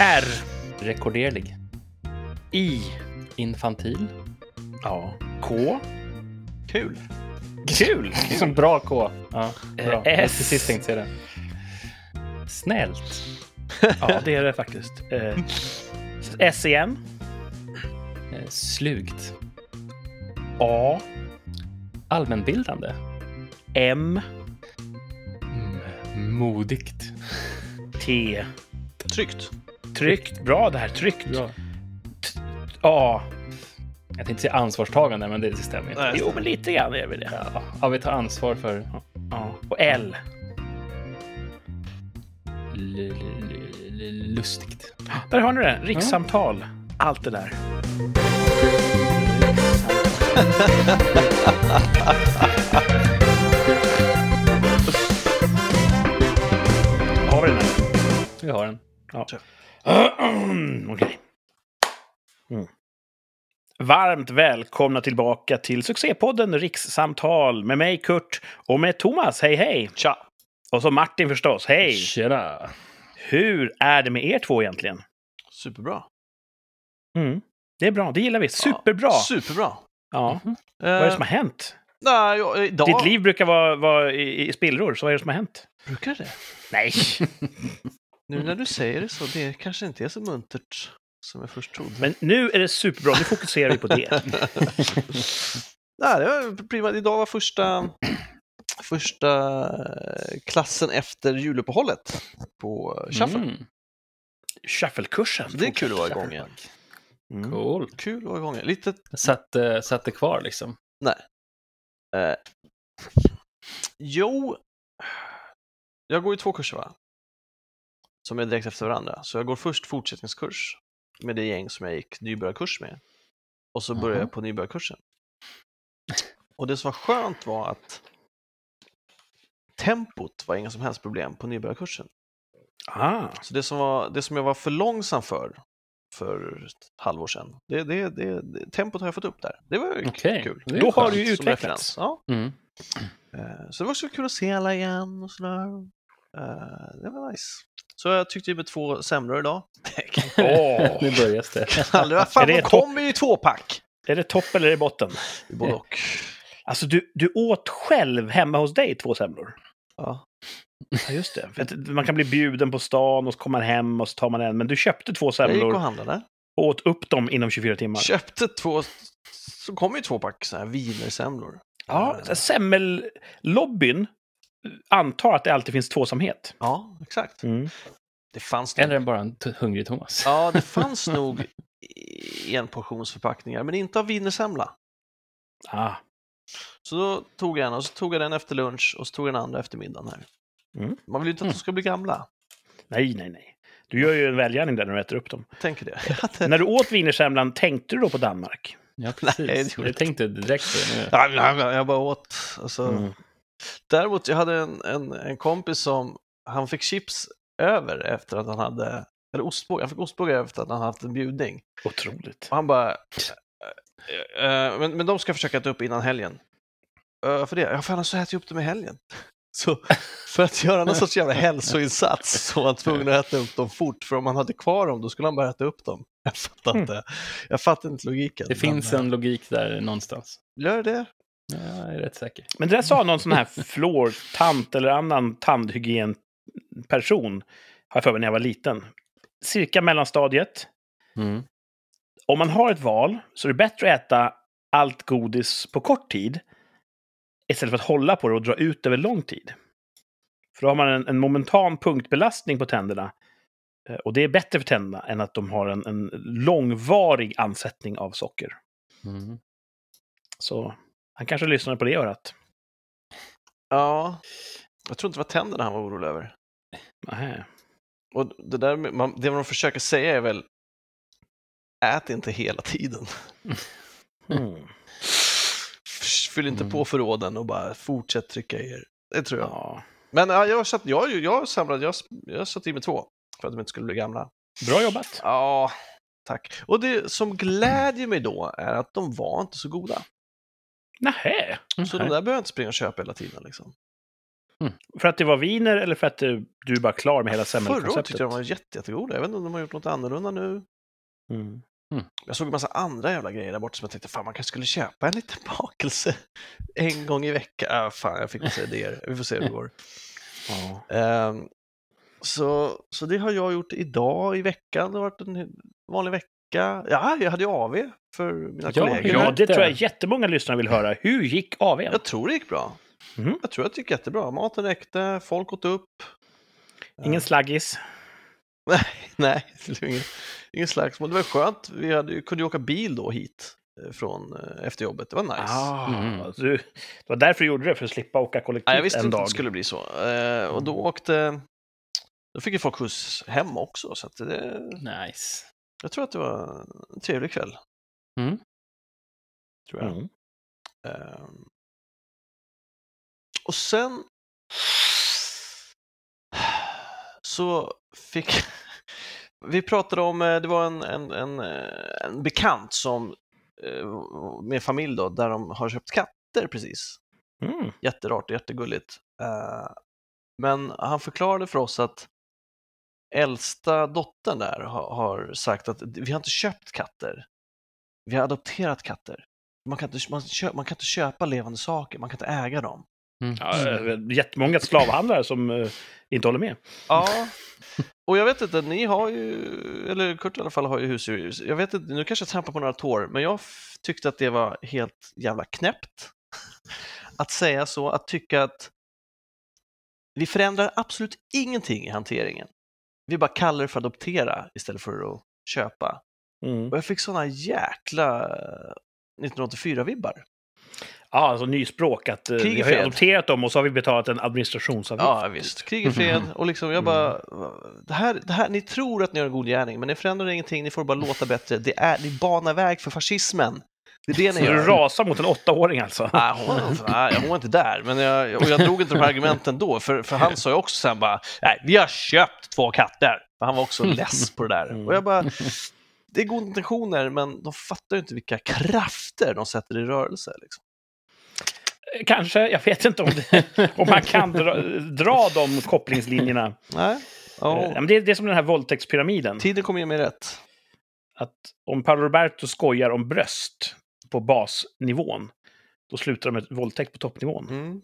R. Rekorderlig. I. Infantil. Ja. K. Kul. Kul! Liksom bra K. Ja, bra. Eh, S. till sist tänkte det. Snällt. Ja, det är det faktiskt. Eh, S igen. Eh, Slugt. A. Allmänbildande. M. Mm, modigt. T. Tryggt. Tryckt. Bra det här. Tryckt. Bra. A. Jag tänkte säga ansvarstagande, men det stämmer inte. Jo, men lite grann är vi det. Ja, ja, vi tar ansvar för Ja. Och L. l- lustigt. Där har ni det. Rikssamtal. Allt det där. Har vi den här? Vi har den. Ja. Okej. Mm. Varmt välkomna tillbaka till succépodden Rikssamtal med mig Kurt och med Thomas. Hej hej! Tja. Och så Martin förstås. Hej! Tjena! Hur är det med er två egentligen? Superbra. Mm. Det är bra, det gillar vi. Superbra! Ja, superbra. Ja. Mhm. Vad är det Eh, som har hänt? nej, jag, idag... Ditt liv brukar vara, vara i, i spillror, så vad är det som har hänt? Brukar det? Nej! Nu när du säger det så, det kanske inte är så muntert som jag först trodde. Men nu är det superbra, nu fokuserar vi på det. Nej, det var prima. Idag var första, första eh, klassen efter juluppehållet på eh, Shuffle. Mm. Shufflekursen. Det är kul att vara igång igen. Mm. Cool. Kul att vara igång igen. Lite, Satt, eh, satt det kvar liksom. nej. Eh, jo, jag går ju två kurser va? Som är direkt efter varandra. Så jag går först fortsättningskurs med det gäng som jag gick nybörjarkurs med. Och så börjar Jaha. jag på nybörjarkursen. Och det som var skönt var att tempot var inga som helst problem på nybörjarkursen. Ah. Så det som, var, det som jag var för långsam för för ett halvår sedan, det, det, det, det, tempot har jag fått upp där. Det var Okej, kul. det Då har du ju utvecklats. Ja. Mm. Eh, Så det var också kul att se alla igen och sådär. Eh, Det var nice. Så jag tyckte ju med två semlor idag. Åh. nu börjar det. Vad fan, Är det de kommer ju i tvåpack. Är det topp eller är det botten? Både och. Alltså, du, du åt själv hemma hos dig två semlor? Ja. Ja, just det. För att man kan bli bjuden på stan och så kommer man hem och så tar man en. Men du köpte två Jag gick och semlor handlade. och åt upp dem inom 24 timmar. Köpte två, så kom ju två pack sådana här wienersemlor. Ja, så semmellobbyn antar att det alltid finns tvåsamhet. Ja, exakt. Mm. Det fanns nog, Eller är det bara en hungrig Thomas? ja, det fanns nog enportionsförpackningar, men inte av wienersemla. Ah. Så då tog jag en och så tog jag den efter lunch och så tog jag den andra efter middagen här. Mm. Man vill ju inte att de ska bli gamla. Nej, nej, nej. Du gör ju en välgärning där när du äter upp dem. Tänker det. Hade- När du åt wienersemlan, tänkte du då på Danmark? Ja, precis. Nej, det jag tänkte direkt på det nu. Jag bara åt. Alltså. Mm. Däremot, jag hade en, en, en kompis som, han fick chips över efter att han hade, eller ostbågar, han fick ostbågar efter att han haft en bjudning. Otroligt. Och han bara, "Eh, eh, men, men de ska försöka äta upp innan helgen. "Eh, för det? Ja, för annars så äter jag upp dem i helgen. Så för att göra någon sorts jävla hälsoinsats så var han tvungen att äta upp dem fort, för om han hade kvar dem då skulle han bara äta upp dem. Jag fattar Mm. inte, jag fattar inte logiken. Det finns men, en logik där någonstans. Gör det? Ja, jag är rätt säker. Men det där sa någon sån här fluortant eller annan tandhygienperson, har jag för mig när jag var liten. Cirka mellanstadiet. Mm. Om man har ett val så är det bättre att äta allt godis på kort tid istället för att hålla på det och dra ut över lång tid. För då har man en, en momentan punktbelastning på tänderna. Eh, Och det är bättre för tänderna än att de har en, en långvarig ansättning av socker. Mm. Så han kanske lyssnade på det örat. Ja. Jag tror inte det var tänderna han var orolig över. Nähä. Och det, där, man, det de försöker säga är väl, ät inte hela tiden. Mm. Fyll inte Mm. på förråden och bara fortsätt trycka er. Det tror jag. Ja. Men ja, jag, satt, jag, jag samlade, jag, jag satt i med två för att de inte skulle bli gamla. Bra jobbat. Ja, tack. Och det som glädjer mig då är att de var inte så goda. Nähä. Så de där behöver jag inte springa och köpa hela tiden. Liksom. För att det var viner eller för att du, du är bara klar med hela Förra året semmelkonceptet? tyckte jag de var jätte, jättegoda. Jag vet inte om de har gjort något annorlunda nu. Mm. Jag såg en massa andra jävla grejer där borta som jag tänkte, fan man kanske skulle köpa en liten bakelse en gång i veckan. Ah, fan, jag fick massa idéer. Vi får se hur det går. Ehm, så, så det har jag gjort idag i veckan. Det har varit en vanlig vecka. Ja, jag hade ju AV för mina Ja, kollegor. ja, det tror jag jättemånga lyssnare vill höra. Hur gick AWn? Jag tror det gick bra. Mhm. Jag tror att det gick jättebra. Maten räckte, folk åt upp. Ingen slaggis? Nej, var ingen, ingen slagsmål. Det var skönt. Vi hade, kunde ju åka bil då hit eh, från eh, efter jobbet. Det var nice. Ah, Mm. du, det var därför du gjorde det, för att slippa åka kollektivt Nej, jag visste en inte dag. att det skulle bli så. Eh, och då åkte... Då fick ju folk skjuts hem också, så att det, Nice. jag tror att det var en trevlig kväll. Mm. Tror jag. Mm. Ehm. och sen så fick vi pratade om, eh, det var en, en, en, eh, en bekant som eh, med familj då, där de har köpt katter precis. Mm. Jätterart, jättegulligt. Men han förklarade för oss att äldsta dottern där har, har sagt att vi har inte köpt katter. Vi har adopterat katter. Man kan, inte, man, kö, man kan inte köpa levande saker, man kan inte äga dem. Mm. Ja, jättemånga slavhandlare som eh, inte håller med. Ja, och jag vet inte, ni har ju, eller Kurt i alla fall har ju husdjur. Jag vet inte, nu kanske jag trampar på några tår, men jag tyckte att det var helt jävla knäppt. Att säga så, att tycka att vi förändrar absolut ingenting i hanteringen. Vi bara kallar det för adoptera istället för att köpa. Mm. Och jag fick sådana jäkla 1984-vibbar. Ja, alltså nyspråk. Att, eh, Krig vi har adopterat dem och så har vi betalat en administrationsavgift. Ja, visst. Krig i fred och liksom jag bara, det här, det här, ni tror att ni gör en god gärning, men ni förändrar ingenting, ni får bara låta bättre. Det är, ni banar väg för fascismen. Det är det Så ni du gör. rasar mot en åttaåring alltså? Nej, hon, nej, hon var inte där, men jag, och jag drog inte de här argumenten då, för, för han sa ju också sen bara, nej, vi har köpt två katter. Han var också less på det där. Och jag bara, det är goda intentioner, men de fattar ju inte vilka krafter de sätter i rörelse. Liksom. Kanske, jag vet inte om, det, om man kan dra, dra de kopplingslinjerna. Nej, Eh, ja, men Det, det är som den här våldtäktspyramiden. tiden kommer ge mig rätt. Att om Paolo Roberto skojar om bröst på basnivån, då slutar de med våldtäkt på toppnivån. Mm.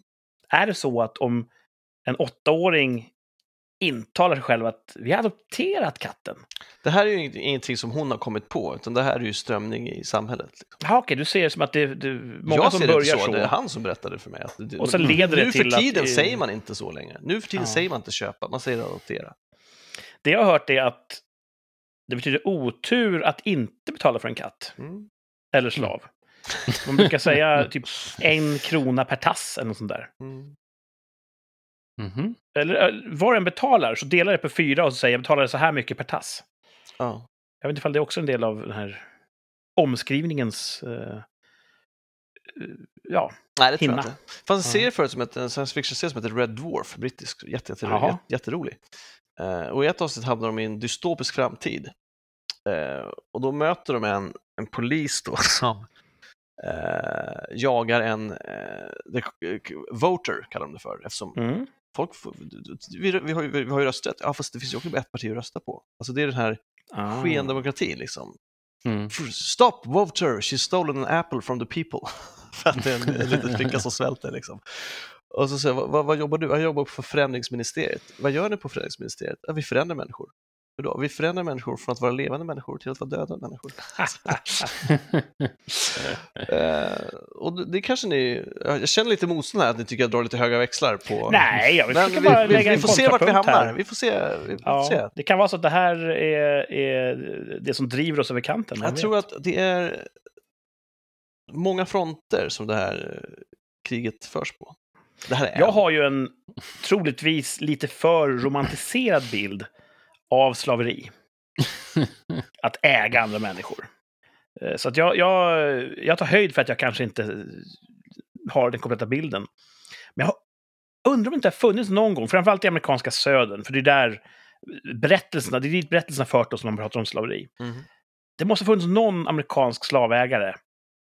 Är det så att om en åttaåring intalar sig själv att vi har adopterat katten. Det här är ju ingenting som hon har kommit på, utan det här är ju strömning i samhället. Liksom. Ja, okej, du ser det som att det, det många jag som ser det börjar inte så, så. det är han som berättade för mig. Att det, Och sen leder det nu till för tiden att- säger man inte så längre. Nu för tiden Ja. säger man inte köpa, man säger adoptera. Det jag har hört är att det betyder otur att inte betala för en katt. Mm. Eller slav. Man brukar säga typ en krona per tass eller något sånt där. Mm. Mhm. Eller eh, vad en betalar så delar det på fyra och så säger jag betalar så här mycket per tass. Ja. Jag vet inte ifall det är också en del av den här omskrivningens... eh, eh, ja, Nej, det tror Hinna. jag inte. Det fanns en serie förut som en science fiction-serie som heter Red Dwarf, brittisk, jätte, jätte, Jaha. jätte, jätterolig. Eh, och i ett avsnitt hamnar de i en dystopisk framtid. Eh, och då möter de en, en polis då som eh, jagar en the, voter, kallar de det för, eftersom mm. Folk, vi, vi, har ju, vi har ju rösträtt, ja fast det finns ju också ett parti att rösta på. Alltså det är den här ah. skendemokratin liksom. Mm. Stop voter, she's stolen an apple from the people. För att det är en, en liten flicka som svälter liksom. Och så säger jag, vad, vad jobbar du? Jag jobbar på förändringsministeriet. Vad gör ni på förändringsministeriet? Ja, vi förändrar människor. Då? Vi förändrar människor från att vara levande människor till att vara döda människor. Eh, och det, kanske ni, jag känner lite motstånd här att ni tycker jag drar lite höga växlar på... Nej, jag Men försöker vi, bara vi, lägga vi en får se vart vi hamnar. här. Vi får se. Vi får Ja, se. det kan vara så att det här är, är det som driver oss över kanten. Jag vet. tror att det är många fronter som det här kriget förs på. Det här är Jag en. har ju en troligtvis lite för romantiserad bild av slaveri. Att äga andra människor. Eh, Så att jag, jag, jag tar höjd för att jag kanske inte har den kompletta bilden. Men jag undrar om det inte har funnits någon gång, framförallt i amerikanska södern, för det är där berättelserna, det är dit berättelserna fört oss när man pratar om slaveri. Mhm. Det måste ha funnits någon amerikansk slavägare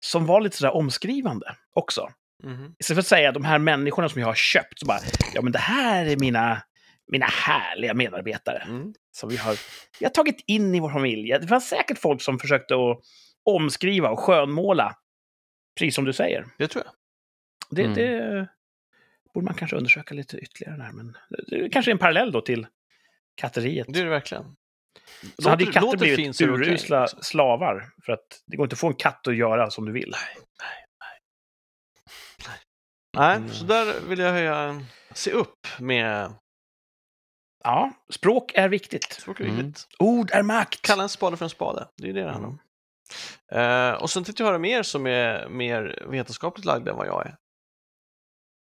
som var lite sådär omskrivande också. Mhm. Istället för att säga de här människorna som jag har köpt, så bara, ja men det här är mina, mina härliga medarbetare. Mm. Som vi har, vi har tagit in i vår familj. Det fanns säkert folk som försökte att omskriva och skönmåla. Precis som du säger. Det tror jag. Det, Mm. det borde man kanske undersöka lite ytterligare. Där, men det kanske är en parallell då till katteriet. Det är det verkligen. Så hade ju katter blivit urusla liksom. slavar. För att det går inte att få en katt att göra som du vill. Nej, Mm. så där vill jag höja, se upp med Ja, språk är viktigt. språk är Mm. viktigt. Ord är makt. Kalla en spade för en spade, det är det det handlar om. Eh, och sen tänkte jag höra mer som är mer vetenskapligt lagd än vad jag är.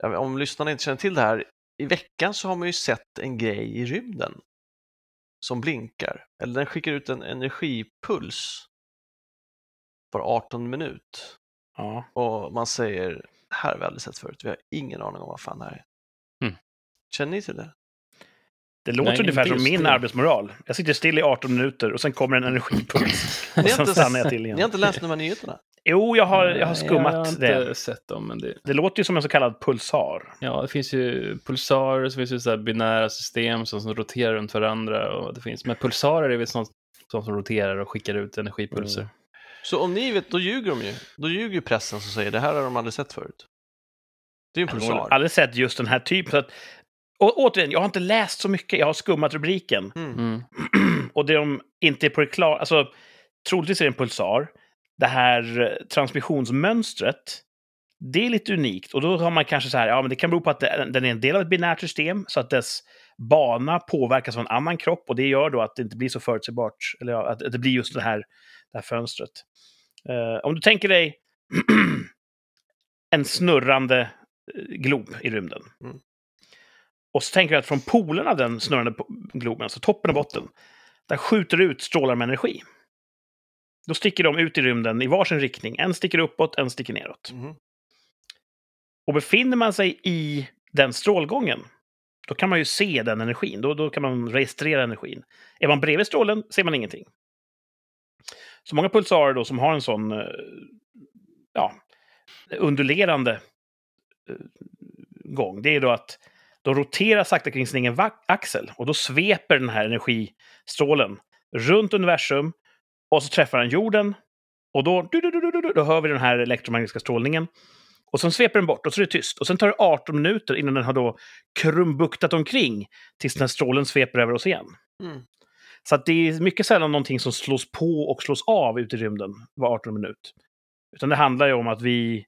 Jag Om lyssnarna inte känner till det här, i veckan så har man ju sett en grej i rymden som blinkar, eller den skickar ut en energipuls var 18 minut. Ja. Och man säger, det här har vi aldrig sett förut, vi har ingen aning om vad fan det här är. Mm. Känner ni till det? Det låter Nej, ungefär som min det. arbetsmoral. Jag sitter still i 18 minuter och sen kommer en energipuls. och sen inte- stannar jag till Ni har igen. inte läst de här nyheterna? Jo, jag har, jag har skummat Jag har inte det. sett dem, men det... Det låter ju som en så kallad pulsar. Ja, det finns ju pulsarer, så finns det så här binära system som, som roterar runt varandra. Och det finns, men pulsarer är väl sånt, sånt som roterar och skickar ut energipulser. Mm. Så om ni vet, då ljuger de ju. Då ljuger ju pressen som säger det här har de aldrig sett förut. Det är en Jag har pulsar. aldrig sett just den här typen. Så att, och, återigen, jag har inte läst så mycket. Jag har skummat rubriken. Mm. Mm. och det de inte är på det klara... Alltså, troligtvis är det en pulsar. Det här eh, transmissionsmönstret, det är lite unikt. Och då har man kanske så här, ja men det kan bero på att det- den är en del av ett binärt system, så att dess bana påverkas av en annan kropp och det gör då att det inte blir så förutsägbart, eller ja, att det blir just det här, det här fönstret. Eh, om du tänker dig en snurrande eh, glob i rymden. Mm. Och så tänker jag att från polerna av den snurrande globen, alltså toppen och botten, där skjuter ut strålar med energi. Då sticker de ut i rymden i varsin riktning. En sticker uppåt, en sticker neråt. Mhm. Och befinner man sig i den strålgången, då kan man ju se den energin. Då, då kan man registrera energin. Är man bredvid strålen ser man ingenting. Så många pulsarer då som har en sån eh, ja, undulerande eh, gång, det är då att de roterar sakta kring sin egen axel och då sveper den här energistrålen runt universum och så träffar den jorden och då, du, du, du, du, du, då hör vi den här elektromagnetiska strålningen. Och sen sveper den bort och så är det tyst. Och sen tar det 18 minuter innan den har då krumbuktat omkring tills den här strålen sveper över oss igen. Mm. Så det är mycket sällan någonting som slås på och slås av ute i rymden var 18 minut. Utan det handlar ju om att vi,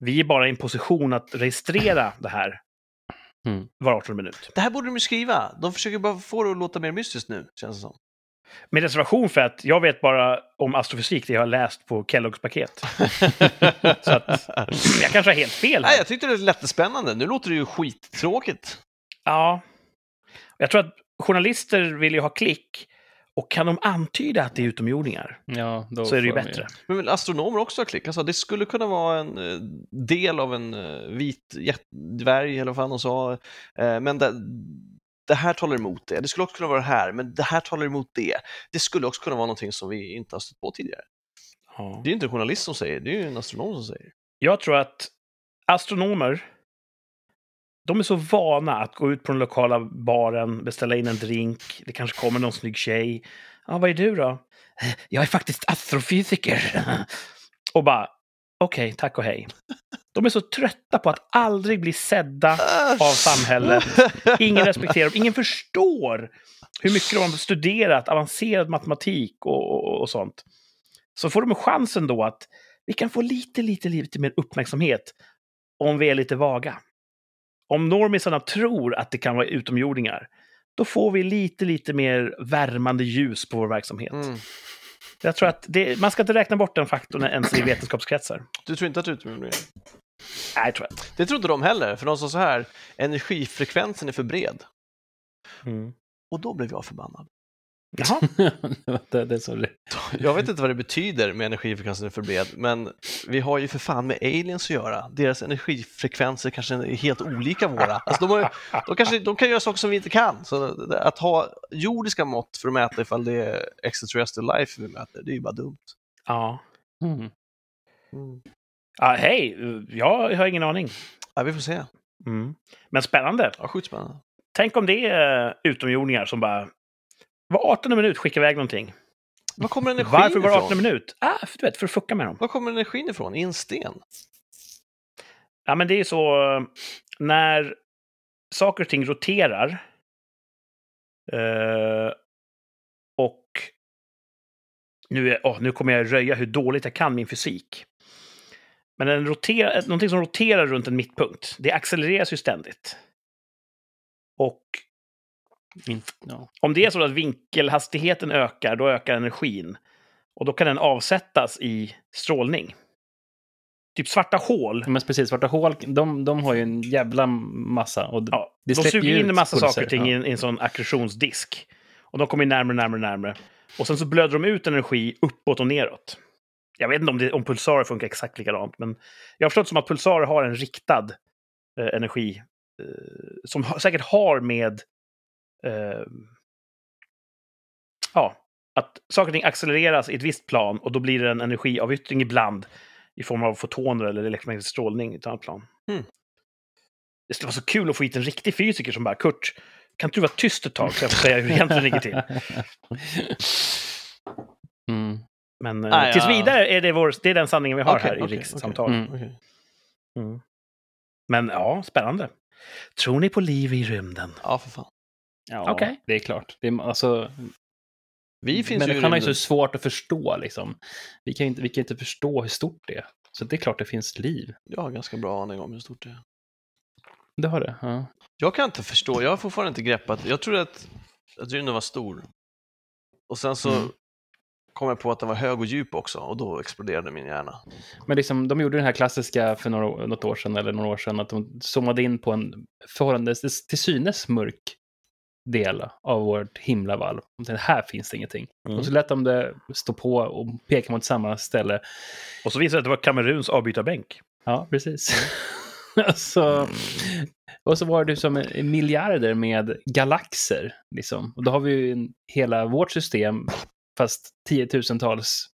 vi är bara i en position att registrera det här Mm. var 18 minut. Det här borde de ju skriva. De försöker bara få det att låta mer mystiskt nu, känns det som. Med reservation för att jag vet bara om astrofysik det jag har läst på Kelloggs paket. Så att, jag kanske har helt fel Nej, här. jag tyckte det lät jättespännande. Nu låter det ju skittråkigt. Ja. Jag tror att journalister vill ju ha klick. Och kan de antyda att det är utomjordingar Ja, då så är det ju bättre. Men väl astronomer också har klick. Alltså, det skulle kunna vara en eh, del av en eh, vit dvärg, eller vad fan de sa. Eh, men det, det här talar emot det. Det skulle också kunna vara det här, men det här talar emot det. Det skulle också kunna vara någonting som vi inte har stött på tidigare. Ja. Det är ju inte en journalist som säger, det är ju en astronom som säger. Jag tror att astronomer, de är så vana att gå ut på den lokala baren, beställa in en drink, det kanske kommer någon snygg tjej. Ja, vad är du då? Jag är faktiskt astrofysiker. Och bara, okej, tack och hej. De är så trötta på att aldrig bli sedda av samhället. Ingen respekterar dem, ingen förstår hur mycket de har studerat avancerad matematik och, och, och sånt. Så får de chansen då att vi kan få lite, lite, lite mer uppmärksamhet om vi är lite vaga. Om normisarna tror att det kan vara utomjordingar, då får vi lite, lite mer värmande ljus på vår verksamhet. Mm. Jag tror att det, man ska inte räkna bort den faktorn ens i vetenskapskretsar. Du tror inte att utomjordingar Nej, tror jag inte. Det tror inte de heller, för de sa så här, energifrekvensen är för bred. Mm. Och då blev jag förbannad. Jaha. det, det är så det. Jag vet inte vad det betyder med energifrekvensen för bred, men vi har ju för fan med aliens att göra. Deras energifrekvenser kanske är helt olika våra. Alltså de, har, de, kanske, de kan göra saker som vi inte kan. Så att ha jordiska mått för att mäta ifall det är extraterrestrial life vi mäter, det är ju bara dumt. Ja. Mm. Mm. Ja, hej, jag har ingen aning. Ja, vi får se. Mm. Men spännande. Ja, sjukt spännande. Tänk om det är utomjordingar som bara var 18 minut skickar iväg någonting. Var kommer energin Varför var det ifrån? 18 minut? Ah, för, du vet, för att fucka med dem. Var kommer energin ifrån? I en sten? Ja, men det är så när saker och ting roterar eh, och nu, är, åh, nu kommer jag röja hur dåligt jag kan min fysik. Men en roterar, någonting som roterar runt en mittpunkt, det accelereras ju ständigt. Och In, ja. om det är så att vinkelhastigheten ökar, då ökar energin. Och då kan den avsättas i strålning. Typ svarta hål. Men precis, svarta hål, de, de har ju en jävla massa. Och Ja, de suger in en massa pulser, saker och ting i ja. en, i en sån akkretionsdisk. Och de kommer närmare, närmare, närmare. Och sen så blöder de ut energi uppåt och neråt. Jag vet inte om, det, om pulsarer funkar exakt likadant, men jag har förstått som att pulsarer har en riktad eh, energi eh, som ha, säkert har med eh, ja, att saker och ting accelereras i ett visst plan och då blir det en energiavyttring ibland i form av fotoner eller elektromagnetisk strålning i ett annat plan. Mm. Det skulle vara så kul att få hit en riktig fysiker som bara Kurt, kan inte du vara tyst ett tag så jag får säga hur det egentligen ligger till? Mm. Men eh, Ah, ja. tills vidare är det, vår, det är den sanningen vi har Okej, här i okej, rikssamtal. okej. Mm. Mm. Men ja, spännande. Tror ni på liv i rymden? Ja, för fan. Ja, Okej. det är klart. Det är, alltså, Vi finns ju i människan har ju så svårt att förstå. Liksom. Vi, kan ju inte, vi kan inte förstå hur stort det är. Så det är klart det finns liv. Jag har ganska bra aning om hur stort det är. Det har det. Ja. Jag kan inte förstå, jag har fortfarande inte greppat. Jag trodde att, att rymden var stor. Och sen så Mm. kom jag på att den var hög och djup också och då exploderade min hjärna. Men liksom, de gjorde den här klassiska för några, något år sedan, eller några år sedan, att de zoomade in på en förhållandevis till synes mörk del av vårt himlavalv. Tänkte, här finns det ingenting. Mm. Och så lät de det stå på och peka mot samma ställe. Och så visade det att det var Kameruns avbytarbänk. Ja, precis. så, och så var det som miljarder med galaxer. Liksom. Och då har vi ju hela vårt system, fast tiotusentals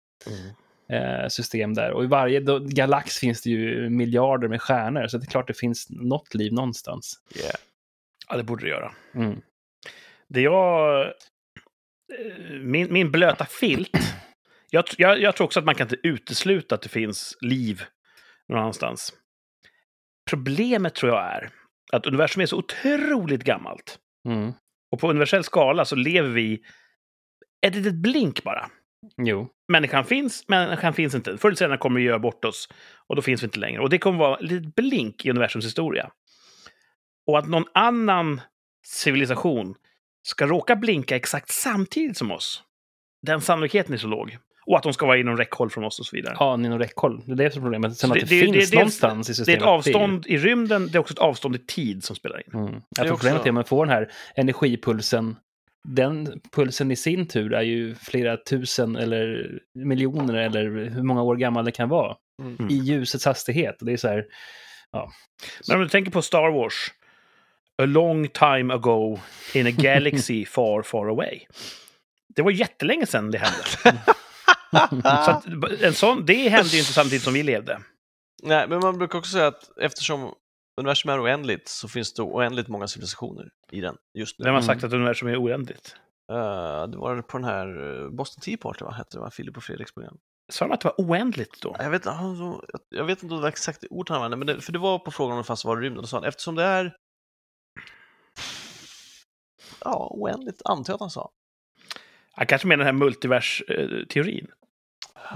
eh, system där. Och i varje då, galax finns det ju miljarder med stjärnor, så det är klart det finns något liv någonstans. Yeah. Ja, det borde det göra. Mm. Det jag... eh, Min, min blöta filt. Jag, jag, jag tror också att man kan inte utesluta att det finns liv någon annanstans. Problemet tror jag är att universum är så otroligt gammalt. Mm. Och på universell skala så lever vi ett litet blink bara. Jo. Människan finns, människan finns inte. Förr eller senare kommer vi göra bort oss och då finns vi inte längre. Och det kommer vara ett litet blink i universums historia. Och att någon annan civilisation ska råka blinka exakt samtidigt som oss, den sannolikheten är så låg. Och att de ska vara inom räckhåll från oss och så vidare. Ja, inom räckhåll. Det är det som är problemet. Sen Så att det- det, det- det- finns det någonstans i Det är systemet. ett avstånd i rymden, det är också ett avstånd i tid som spelar in. Mm. tror också- problemet är att man får den här energipulsen. Den pulsen i sin tur är ju flera tusen eller miljoner eller hur många år gammal det kan vara. Mm. I ljusets hastighet. Det är så här, Men om du tänker på Star Wars. A long time ago in a galaxy far, far away. Det var jättelänge sedan det hände. Så att, en sån, det hände ju inte samtidigt som vi levde. Nej, men man brukar också säga att eftersom universum är oändligt så finns det oändligt många civilisationer i den just nu. Vem har Mm. sagt att universum är oändligt? Eh, det var på den här eh, Boston Tea Party, va? hette det, va? Filip och Fredriks program. Sa de att det var oändligt då? Jag vet, jag vet inte om det var exakt ord han använde, men det, för det var på frågan om det fanns var i rymden, och sa han, eftersom det är ja, oändligt, antar jag att han sa. Han kanske menar den här multivers-teorin.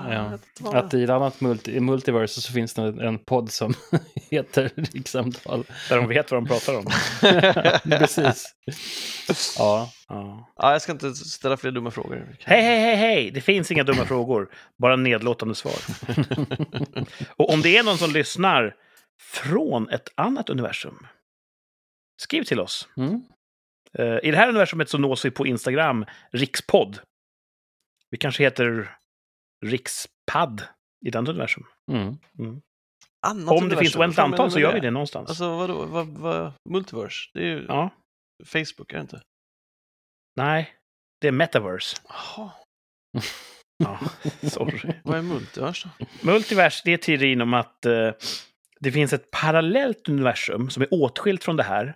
Ja. Vet inte vad- att i ett annat multi, i multiverse så finns det en podd som heter Rikssamtal. Där de vet vad de pratar om. Precis. Ja. Ja. ja, jag ska inte ställa fler dumma frågor. Hej, hej, hej, hej! Det finns inga dumma frågor. Bara nedlåtande svar. Och om det är någon som lyssnar från ett annat universum, skriv till oss. Mm. Eh, I det här universumet så nås vi på Instagram, rikspodd. Vi kanske heter rikspad i ett annat universum. Mm. Annat Om det finns oändligt antal så gör vi det någonstans. Alltså vadå, vad, vad, multiverse? Det är ju Ja, Facebook, är det inte? nej. Det är metaverse. Jaha. Ja, sorry. Vad är multivers då? Multivers, det är teorin om att eh, det finns ett parallellt universum som är åtskilt från det här.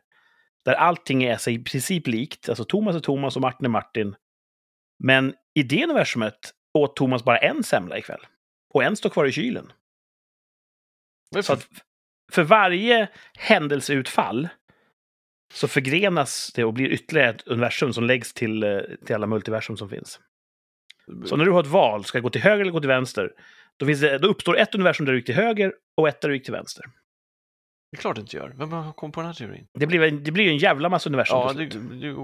Där allting är sig i princip likt. Alltså Thomas är Thomas och Martin är Martin. Men i det universumet åt Thomas bara en semla ikväll. Och en står kvar i kylen. Så att för varje händelseutfall så förgrenas det och blir ytterligare ett universum som läggs till, eh, till alla multiversum som finns. Så när du har ett val, ska jag gå till höger eller gå till vänster? Då, det, då uppstår ett universum där du gick till höger och ett där du gick till vänster. Det är klart det inte gör. Vem har kommit på den här teorin? Det blir, det blir ju en jävla massa universum Ja, det, det,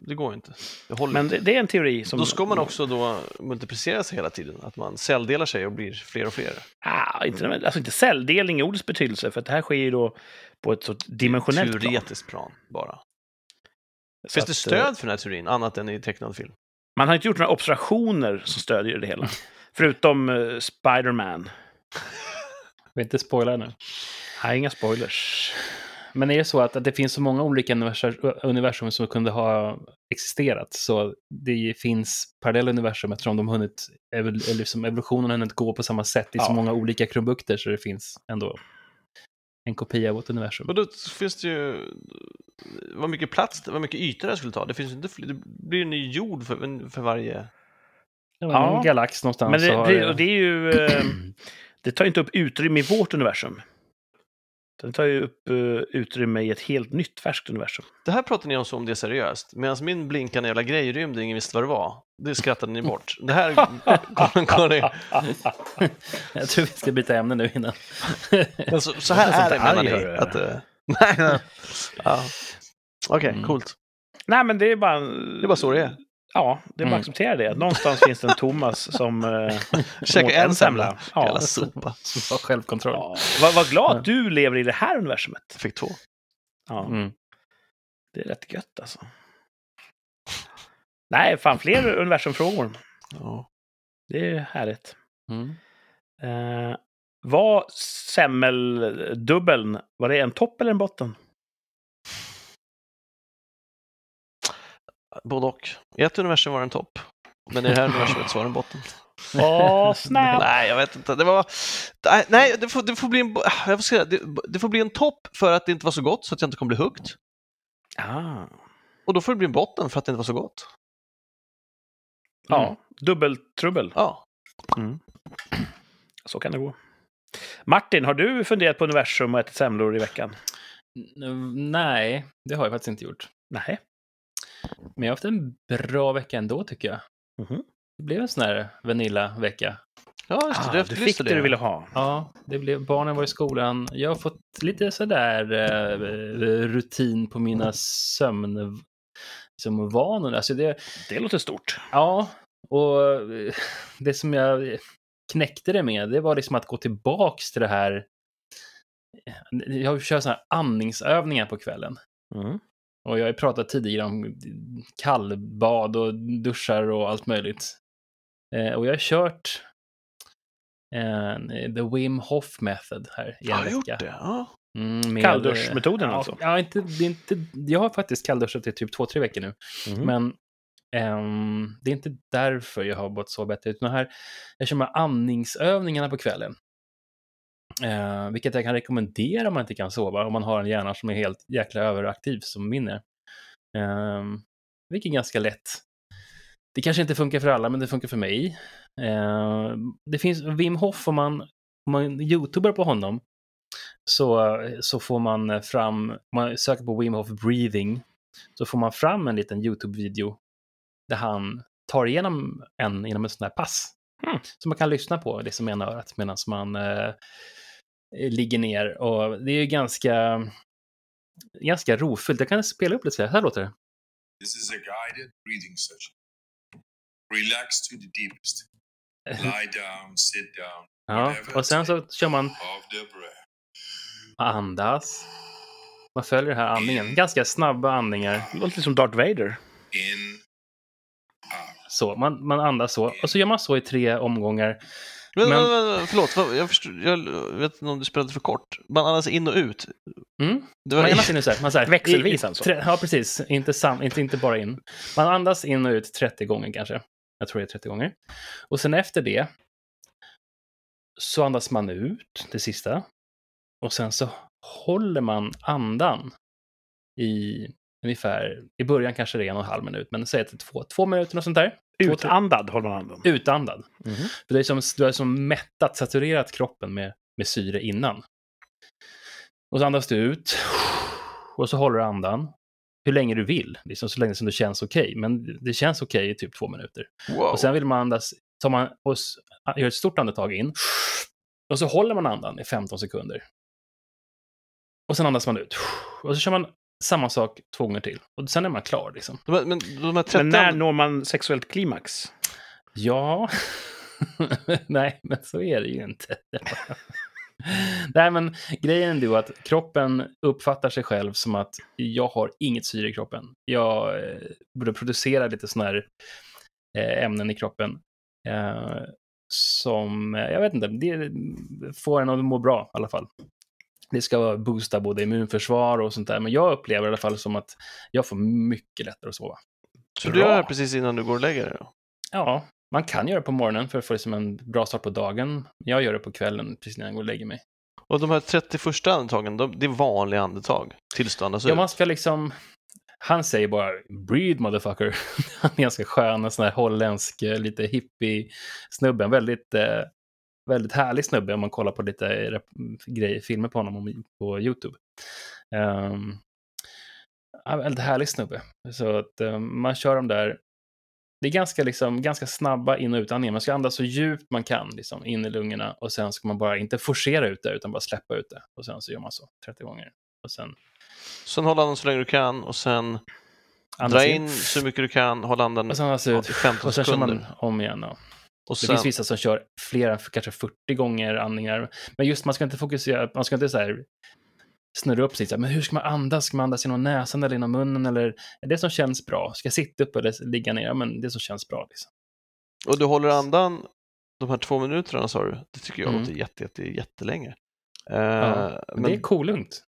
det går inte. Det håller Men inte. det, det är en teori som... Då ska man också då multiplicera sig hela tiden, att man celldelar sig och blir fler och fler. Ah, inte, alltså inte celldelning i ordets betydelse, för att det här sker ju då på ett sorts dimensionellt plan. Teoretiskt plan bara. Så Finns det att, stöd eh, för den här teorin, annat än i tecknad film? Man har inte gjort några observationer som stödjer det hela. Förutom uh, Spider-Man. Vi inte spoila nu. Nej, inga spoilers. Men är det så att, att det finns så många olika universum, som kunde ha existerat, så det finns parallella universum eftersom de hunnit, eller som evolutionen har hunnit gå på samma sätt i så Ja. många olika krumbukter så det finns ändå en kopia av vårt universum. Och då finns det ju... Vad mycket plats, vad mycket yta det skulle ta. Det finns inte det blir en ny jord för, för varje... Ja. En galax någonstans. Men det, det, det är ju... eh, det tar inte upp utrymme i vårt universum. Den tar ju upp eh, utrymme i ett helt nytt färskt universum. Det här pratar ni om som om det är seriöst, medan min blinkande jävla grej i rymden, ingen visste vad det var. Det skrattade ni bort. Det här kommer kommer ni... Jag tror vi ska byta ämne nu innan. Men så, så här Jag är det menar ni? Att, eh, nej, nej. Ja. Okej, Mm. coolt. Nej, men det är bara... Det är bara så det är. Ja, det är bara Mm. att acceptera det. Någonstans finns det en Thomas som... Eh, Käka åt en semla. Ja. Jävla sopa. Som har självkontroll. ja. Var, var glad att du lever i det här universumet. Jag fick två. Ja, Mm. det är rätt gött alltså. Nej, fan fler universumfrågor. Ja. Det är härligt. Mm. Eh, var semmeldubbeln, var det en topp eller en botten? Både och. I ett universum var den topp, men i det här universumet så var den botten. Åh, snap! Nej, jag vet inte. Det var... Nej, det får, det får bli en... Jag får säga, det, det får bli en topp för att det inte var så gott, så att jag inte kommer bli hooked. Ah, Och då får det bli en botten för att det inte var så gott. ja, Mm. dubbeltrubbel. Ja. Så kan det gå. Martin, har du funderat på universum och ätit semlor i veckan? N- Nej, det har jag faktiskt inte gjort. Nej. Men jag har haft en bra vecka ändå tycker jag. Mhm. Det blev en sån här Vanilla-vecka. Ja, just det. Ah, du du fick det du ville ha. Ja, det blev, barnen var i skolan. Jag har fått lite sådär eh, rutin på mina sömn som vanor. Alltså det, Det låter stort. ja, och eh, det som jag knäckte det med, det var liksom att gå tillbaks till det här. Jag kör sådana här andningsövningar på kvällen. Mm. Och jag har pratat tidigare om kallbad och duschar och allt möjligt. Eh, och jag har kört eh, the Wim Hof method här i en Jag har vecka. gjort det. Ja. Mm, med- Kallduschmetoden ja, alltså? Ja, inte, det är inte, jag har faktiskt kallduschat i typ två, tre veckor nu. Mm. Men ehm, det är inte därför jag har mått så bättre, utan här, jag kör med andningsövningarna på kvällen. Eh, vilket jag kan rekommendera om man inte kan sova, om man har en hjärna som är helt jäkla överaktiv som min är. Eh, vilket är ganska lätt. Det kanske inte funkar för alla, men det funkar för mig. Eh, det finns Wim Hof, om man, om man youtubar på honom, så, så får man fram, om man söker på Wim Hof breathing, så får man fram en liten YouTube-video där han tar igenom en inom ett sånt här pass. Mm. Som man kan lyssna på det som ena örat medan man eh, ligger ner. Och det är ju ganska, ganska rofyllt. Jag kan spela upp lite så här. Här låter det. This is a guided breathing session. Relax to the deepest. Lie down, sit down, Ja, och sen så kör man andas. Man följer den här andningen. Ganska snabba andningar. Det låter lite som Darth Vader. In, out. Så, man, man andas så. Och så gör man så i tre omgångar. Men, Men- men, förlåt, jag, förstår, jag vet inte om du spelade för kort. Man andas in och ut. Mm. Det var, Man andas in och man så här, Växelvis alltså? tre- Ja, precis. Inte, sam, inte, inte bara in. Man andas in och ut 30 gånger kanske. Jag tror det är 30 gånger. Och sen efter det så andas man ut det sista. Och sen så håller man andan i ungefär, i början kanske det är en och en halv minut, men säg att det är två, två minuter och sånt där. Utandad håller man andan. Utandad. Mhm. För det är som, du har som mättat, saturerat kroppen med, med syre innan. Och så andas du ut. Och så håller du andan. Hur länge du vill, liksom så länge som det känns okej. Men det känns okej i typ två minuter. Wow. Och sen vill man andas, tar man och gör ett stort andetag in. Och så håller man andan i 15 sekunder. Och sen andas man ut. Och så kör man samma sak två gånger till. Och sen är man klar liksom. men de här 30 Men när når man sexuellt klimax? Ja. Nej, men så är det ju inte. Nej, men grejen är ju att kroppen uppfattar sig själv som att jag har inget syre i kroppen. Jag eh, borde producera lite sådana här eh, ämnen i kroppen eh, som, eh, jag vet inte, det får en att må bra i alla fall. Det ska boosta både immunförsvar och sånt där, men jag upplever i alla fall som att jag får mycket lättare att sova. Så du gör det precis innan du går och lägger dig då? Ja, man kan göra det på morgonen för att få liksom en bra start på dagen. Jag gör det på kvällen precis innan jag går och lägger mig. Och de här 31 andetagen, de, det är vanliga andetag tills du andas Ja, ut? man ska liksom... Han säger bara “breathe motherfucker”. Han är ganska skön, en sån här holländsk, eh, lite hippie-snubbe. Väldigt, eh, väldigt härlig snubbe om man kollar på lite grejer, filmer på honom om- på YouTube. Um, väldigt härlig snubbe. Så att eh, man kör dem där. Det är ganska, liksom, ganska snabba in och utandningar. Man ska andas så djupt man kan liksom, in i lungorna och sen ska man bara inte forcera ut det utan bara släppa ut det. Och sen så gör man så 30 gånger. Och sen Sen håll andan så länge du kan och sen andas dra in så mycket du kan, håll andan Och sen andas ut. i 15 Och sen kör sekunder. man om igen. Ja. Och Det sen, finns vissa som kör flera, kanske 40 gånger andningar. Men just man ska inte fokusera, man ska inte så här snurra upp sig. Så här, men hur ska man andas? Ska man andas genom näsan eller genom munnen? Eller är det som känns bra? Ska jag sitta upp eller ligga ner? Ja, men det som känns bra. Liksom. och du håller andan de här två minuterna sa du, det tycker jag Mm. låter jätte, jätte, jättelänge. Eh, Ja, Men, det är kolugnt.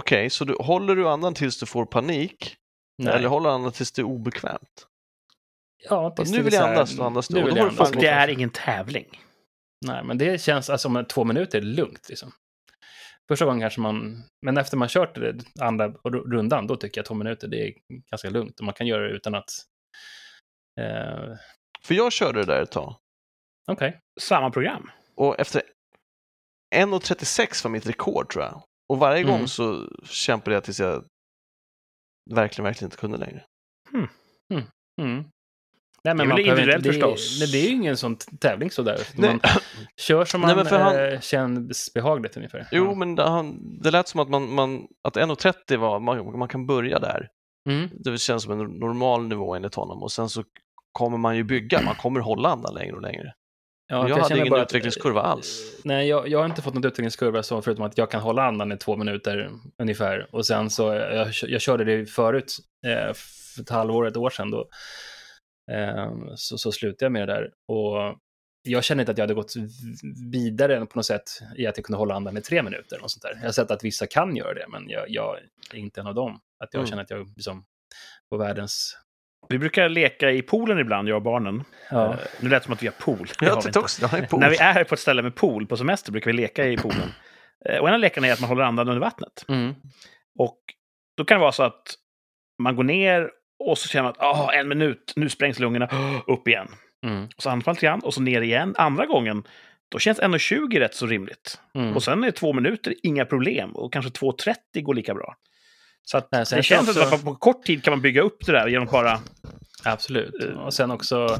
okej, så du, håller du andan tills du får panik? Nej. Eller håller andan tills det är obekvämt? Ja, tills nu vill jag andas, då andas du. nu Och vill då Och det är ingen tävling. Nej, men det känns, alltså om två minuter är lugnt liksom. Första gången kanske man, men efter man kört det andra rundan, då tycker jag två minuter, det är ganska lugnt. Och man kan göra det utan att... Eh, För jag körde det där ett tag. Okej. Samma program. Och efter 1.36 var mitt rekord tror jag. Och varje Mm. gång så kämpade jag tills jag verkligen, verkligen inte kunde längre. Mm. Nej, Det är väl individuellt inte- det, förstås. Nej, det är ju ingen sån tävling sådär. Nej. Man kör som Nej, man men för han- eh, känns behagligt ungefär. Jo, Ja. men det, han, det lät som att, man, man, att 1.30 var, man, man kan börja där. Mm. Det känns som en normal nivå enligt honom och sen så kommer man ju bygga, man kommer hålla andan längre och längre. Ja, jag hade ingen bara att- utvecklingskurva alls. Nej, jag, jag har inte fått någon utvecklingskurva så, förutom att jag kan hålla andan i två minuter ungefär. Och sen så, jag, jag körde det förut, eh, för ett halvår, ett år sedan då. Eh, så, så slutade jag med det där. Och jag känner inte att jag hade gått vidare på något sätt i att jag kunde hålla andan i tre minuter. Och sånt där. Jag har sett att vissa kan göra det, men jag, jag är inte en av dem. Att jag Mm. känner att jag liksom på världens... Vi brukar leka i poolen ibland, jag och barnen. Ja. Eh, nu lät det som att vi har pool. Det Jag har vi inte. också, det är pool. När vi är på ett ställe med pool på semester brukar vi leka i poolen. Eh, Och en av lekarna är att man håller andan under vattnet. Mm. Och då kan det vara så att man går ner och så känner man att ah, en minut, nu sprängs lungorna upp igen. Mm. Och så andas man lite grann och så ner igen. Andra gången, då känns 1,20 rätt så rimligt. Mm. Och sen är två minuter inga problem. Och kanske 2,30 går lika bra. Så att Nej, det känns också- att på kort tid kan man bygga upp det där genom bara... Absolut. Eh. Och sen också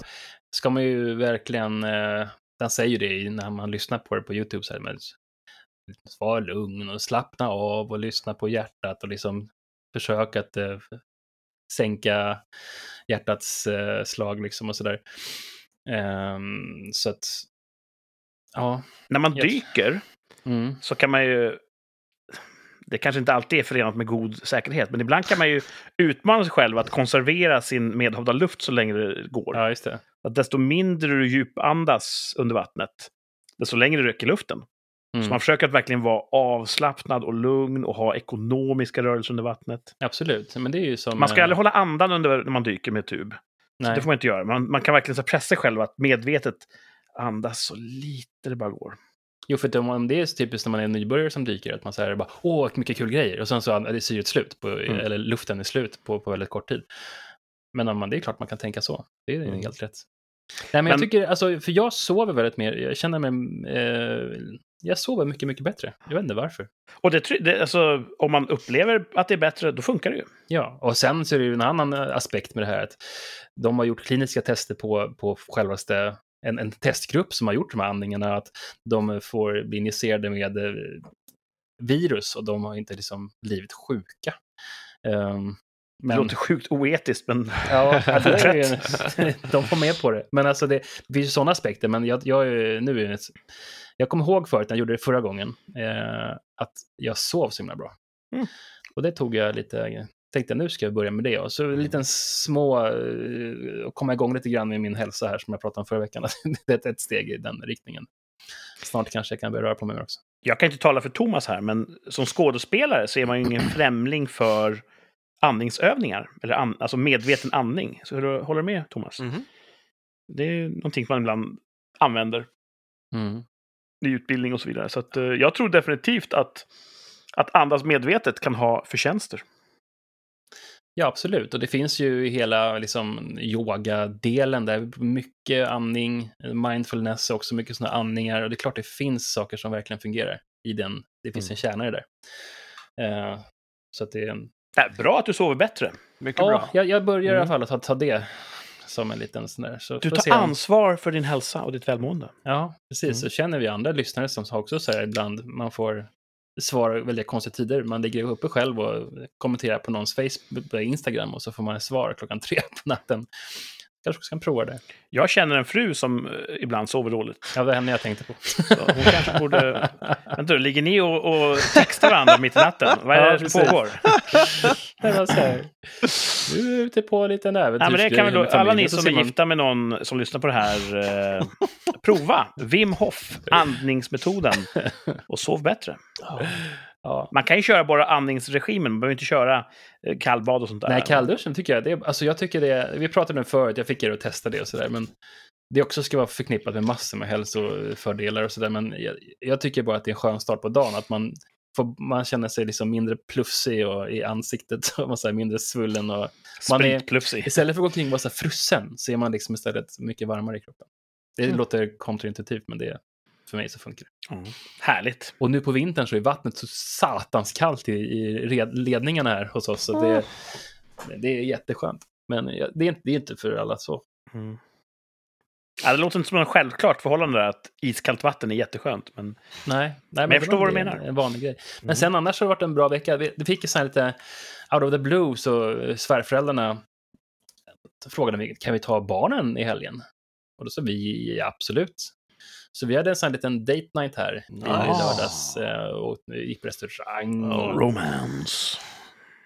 ska man ju verkligen, eh, den säger ju det när man lyssnar på det på YouTube, så här, men var lugn och slappna av och lyssna på hjärtat och liksom försöka att eh, sänka hjärtats eh, slag liksom och sådär. Ehm, så att, ja. När man dyker Mm. så kan man ju... Det kanske inte alltid är förenat med god säkerhet, men ibland kan man ju utmana sig själv att konservera sin medhavda luft så länge det går. Ja, just det. Att desto mindre du djupandas under vattnet, desto längre röker luften. Så Mm. man försöker att verkligen vara avslappnad och lugn och ha ekonomiska rörelser under vattnet. Absolut, men det är ju som... Man ska eh, aldrig hålla andan under när man dyker med tub. Så det får man inte göra. Man, man kan verkligen så pressa sig själv att medvetet andas så lite det bara går. Jo, för om det är så typiskt när man är nybörjare som dyker, att man säger bara åh, mycket kul grejer, och sen så är det syret slut, på, Mm. eller luften är slut på, på väldigt kort tid. Men om man, det är klart man kan tänka så. Det är Mm. helt rätt. Nej, men, jag tycker, alltså, för jag sover väldigt mer, jag känner mig, eh, jag sover mycket, mycket bättre. Jag vet inte varför. Och det, det, alltså, om man upplever att det är bättre, då funkar det ju. Ja, och sen så är det ju en annan aspekt med det här att de har gjort kliniska tester på, på självaste, en, en testgrupp som har gjort de här andningarna, att de får bli injicerade med eh, virus och de har inte liksom blivit sjuka. Ehm, Det men, låter sjukt oetiskt, men ja, det är ju, de får med på det. Men alltså det, det finns ju sådana aspekter, men jag, jag, nu är det, jag kommer ihåg förut när jag gjorde det förra gången, eh, att jag sov så himla bra. Mm. Och det tog jag lite, tänkte nu ska jag börja med det. Och så en liten små, eh, och komma igång lite grann med min hälsa här som jag pratade om förra veckan. det är ett, ett steg i den riktningen. Snart kanske jag kan börja röra på mig mer också. jag kan inte tala för Thomas här, men som skådespelare så är man ju ingen främling för andningsövningar. Eller an, alltså medveten andning. Så hur, håller du med, Thomas? Mhm. Det är någonting man ibland använder Mm. i utbildning och så vidare. Så att, eh, jag tror definitivt att, att andas medvetet kan ha förtjänster. Ja, absolut. Och det finns ju hela liksom, yoga-delen där. Mycket andning, mindfulness också, mycket sådana andningar. Och det är klart det finns saker som verkligen fungerar i den. Det finns Mm. en kärna i det där. Eh, så att det bra att du sover bättre. Mycket Ja, bra. jag, jag börjar i alla Mm. fall att ta, ta det som en liten sån där. Så Du tar ansvar för din hälsa och ditt välmående. Ja, precis. Mm. Så känner vi andra lyssnare som också så här ibland, man får svar väldigt konstiga tider. Man ligger uppe själv och kommenterar på någons Facebook, Instagram och så får man ett svar klockan tre på natten. Kanske ska prova det. Jag känner en fru som eh, ibland sover dåligt. Ja, det var henne jag tänkte på. Så hon kanske borde... Vänta, ligger ni och, och textar varandra mitt i natten? Vad är Ja, det som pågår? Du är ute på en liten Ja, äventyrsgrej med alla familjen, ni som är man- gifta med någon som lyssnar på det här, eh, prova Wim Hof, andningsmetoden, och sov bättre. Ja. Man kan ju köra bara andningsregimen, man behöver inte köra eh, kallbad och sånt där. Nej, kallduschen tycker jag, det är, alltså jag tycker det, vi pratade om det förut, jag fick er att testa det och sådär, men det också ska vara förknippat med massor med hälsofördelar och sådär, men jag, jag tycker bara att det är en skön start på dagen, att man, får, man känner sig liksom mindre plufsig och, i ansiktet, och man säger mindre svullen och man är- istället för att gå omkring och vara så frusen så är man liksom istället mycket varmare i kroppen. Det Mm. låter kontraintuitivt, men det, för mig så funkar det. Mm. Härligt. Och nu på vintern så är vattnet så satans kallt i, i ledningarna här hos oss. Så det, det är jätteskönt. Men det är, inte, det är inte för alla så. Mm. Ja, det låter inte som en självklart förhållande där, att iskallt vatten är jätteskönt. Men Nej, nej Men jag förstår vad du menar. En, vanlig grej. Men Mm. sen annars har det varit en bra vecka. Vi, det fick ju så här lite out of the blue, så svärföräldrarna frågade mig, kan vi ta barnen i helgen? Och då sa vi, absolut. Så vi hade en sån liten date night här i Nice. lördags eh, och gick på restaurang. och- romance.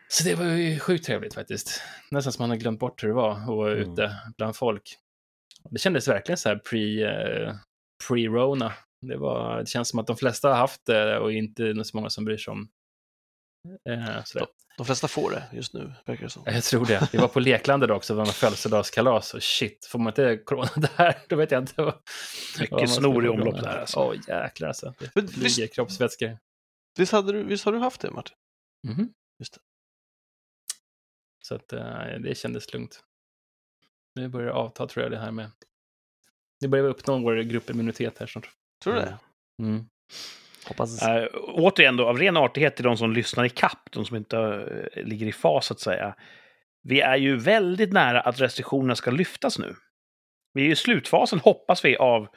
Så det var ju sjukt trevligt faktiskt. Nästan som man har glömt bort hur det var att vara Mm. ute bland folk. Det kändes verkligen så här pre, eh, pre-rona. Det, var, det känns som att de flesta har haft det och inte så många som bryr sig om. Eh, sådär. De flesta får det just nu, verkar det som. Jag tror det. Vi var på leklandet också, det var födelsedagskalas och shit, får man inte corona där, då vet jag inte. vad- Mycket vad snor i omlopp där, alltså. Åh jäklar alltså. Det Men flyger kroppsvätskor. Visst, hade du, visst har du haft det, Martin? Mhm. Just det. Så att eh, det kändes lugnt. Nu börjar det avta tror jag det här med. Nu börjar vi uppnå vår gruppimmunitet här snart. Tror du det? Mm. Hoppas. Äh, återigen då, av ren artighet till de som lyssnar i kapp, de som inte äh, ligger i fas så att säga. Vi är ju väldigt nära att restriktionerna ska lyftas nu. Vi är i slutfasen, hoppas vi, av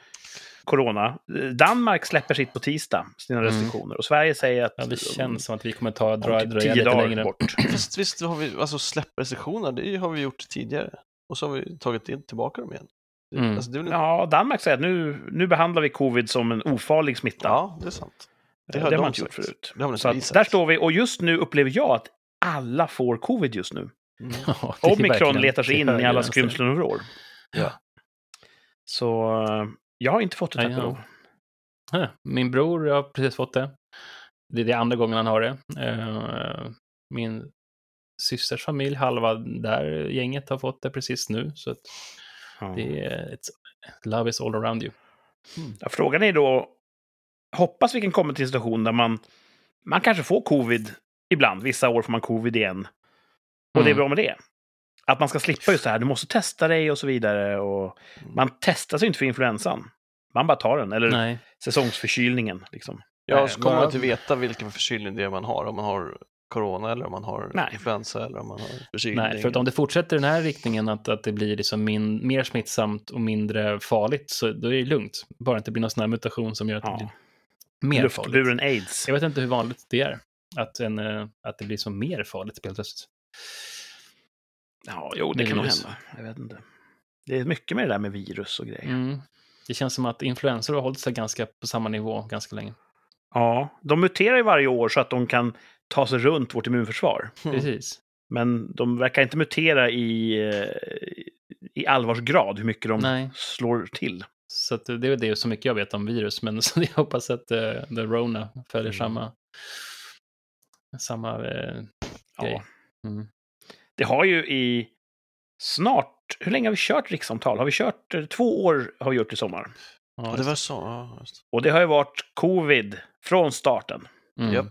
corona. Eh, Danmark släpper sitt på tisdag, sina Mm. restriktioner. Och Sverige säger att Ja, det känns som att vi kommer ta, dra, dra tio lite längre. bort. Visst, visst har vi alltså släppt restriktioner, det har vi gjort tidigare. Och så har vi tagit in, tillbaka dem igen. Det- Mm. Alltså, det väl. Ja, Danmark säger att nu, nu behandlar vi covid som en ofarlig smitta. ja, det är sant. det har har de man inte gjort förut. Det har Så att där står vi, och just nu upplever jag att alla får covid just nu. Mm. Ja, det Omikron letar sig in i alla skrymslen och vrår. Ja. Så eh, jag har inte fått det, tack och lov. Min bror har precis fått det. Det är det andra gången han har det. Eh, Min systers familj, halva där gänget har fått det precis nu. Så Ja. det är, it's, love is all around you. Ja, frågan är då, hoppas vi kan komma till en situation där man, man kanske får covid ibland. Vissa år får man covid igen. Och det är Mm. bra med det. Att man ska slippa just det här, du måste testa dig och så vidare. Och man testar sig inte för influensan. Man bara tar den, eller Nej, säsongsförkylningen. Liksom. Ja, så kommer man inte veta vilken förkylning det är man har. Om man har corona eller om man har Nej. influensa eller om man har förkylning. nej, för att om det fortsätter den här riktningen att, att det blir liksom min, mer smittsamt och mindre farligt, så då är det lugnt. Bara inte blir någon sån här mutation som gör att det Ja. blir mer farligt. Luftburen aids. Jag vet inte hur vanligt det är. Att, en, eh, att det blir så mer farligt helt plötsligt. Ja, jo, det kan nog hända. Jag vet inte. Det är mycket med det där med virus och grejer. Mm. Det känns som att influensor har hållit sig ganska på samma nivå ganska länge. Ja, de muterar ju varje år så att de kan ta sig runt vårt immunförsvar. Mm. Precis. Men de verkar inte mutera i, eh, i allvarsgrad hur mycket de Nej. slår till. Så att det är det så mycket jag vet om virus, men så jag hoppas att uh, The Rona följer Mm. samma, samma eh, Ja. grej. Mm. Det har ju i snart, hur länge har vi kört rikssamtal? Har vi kört, två år har vi gjort i sommar. Ja, det var så. Ja, just. Och det har ju varit covid från starten. mm.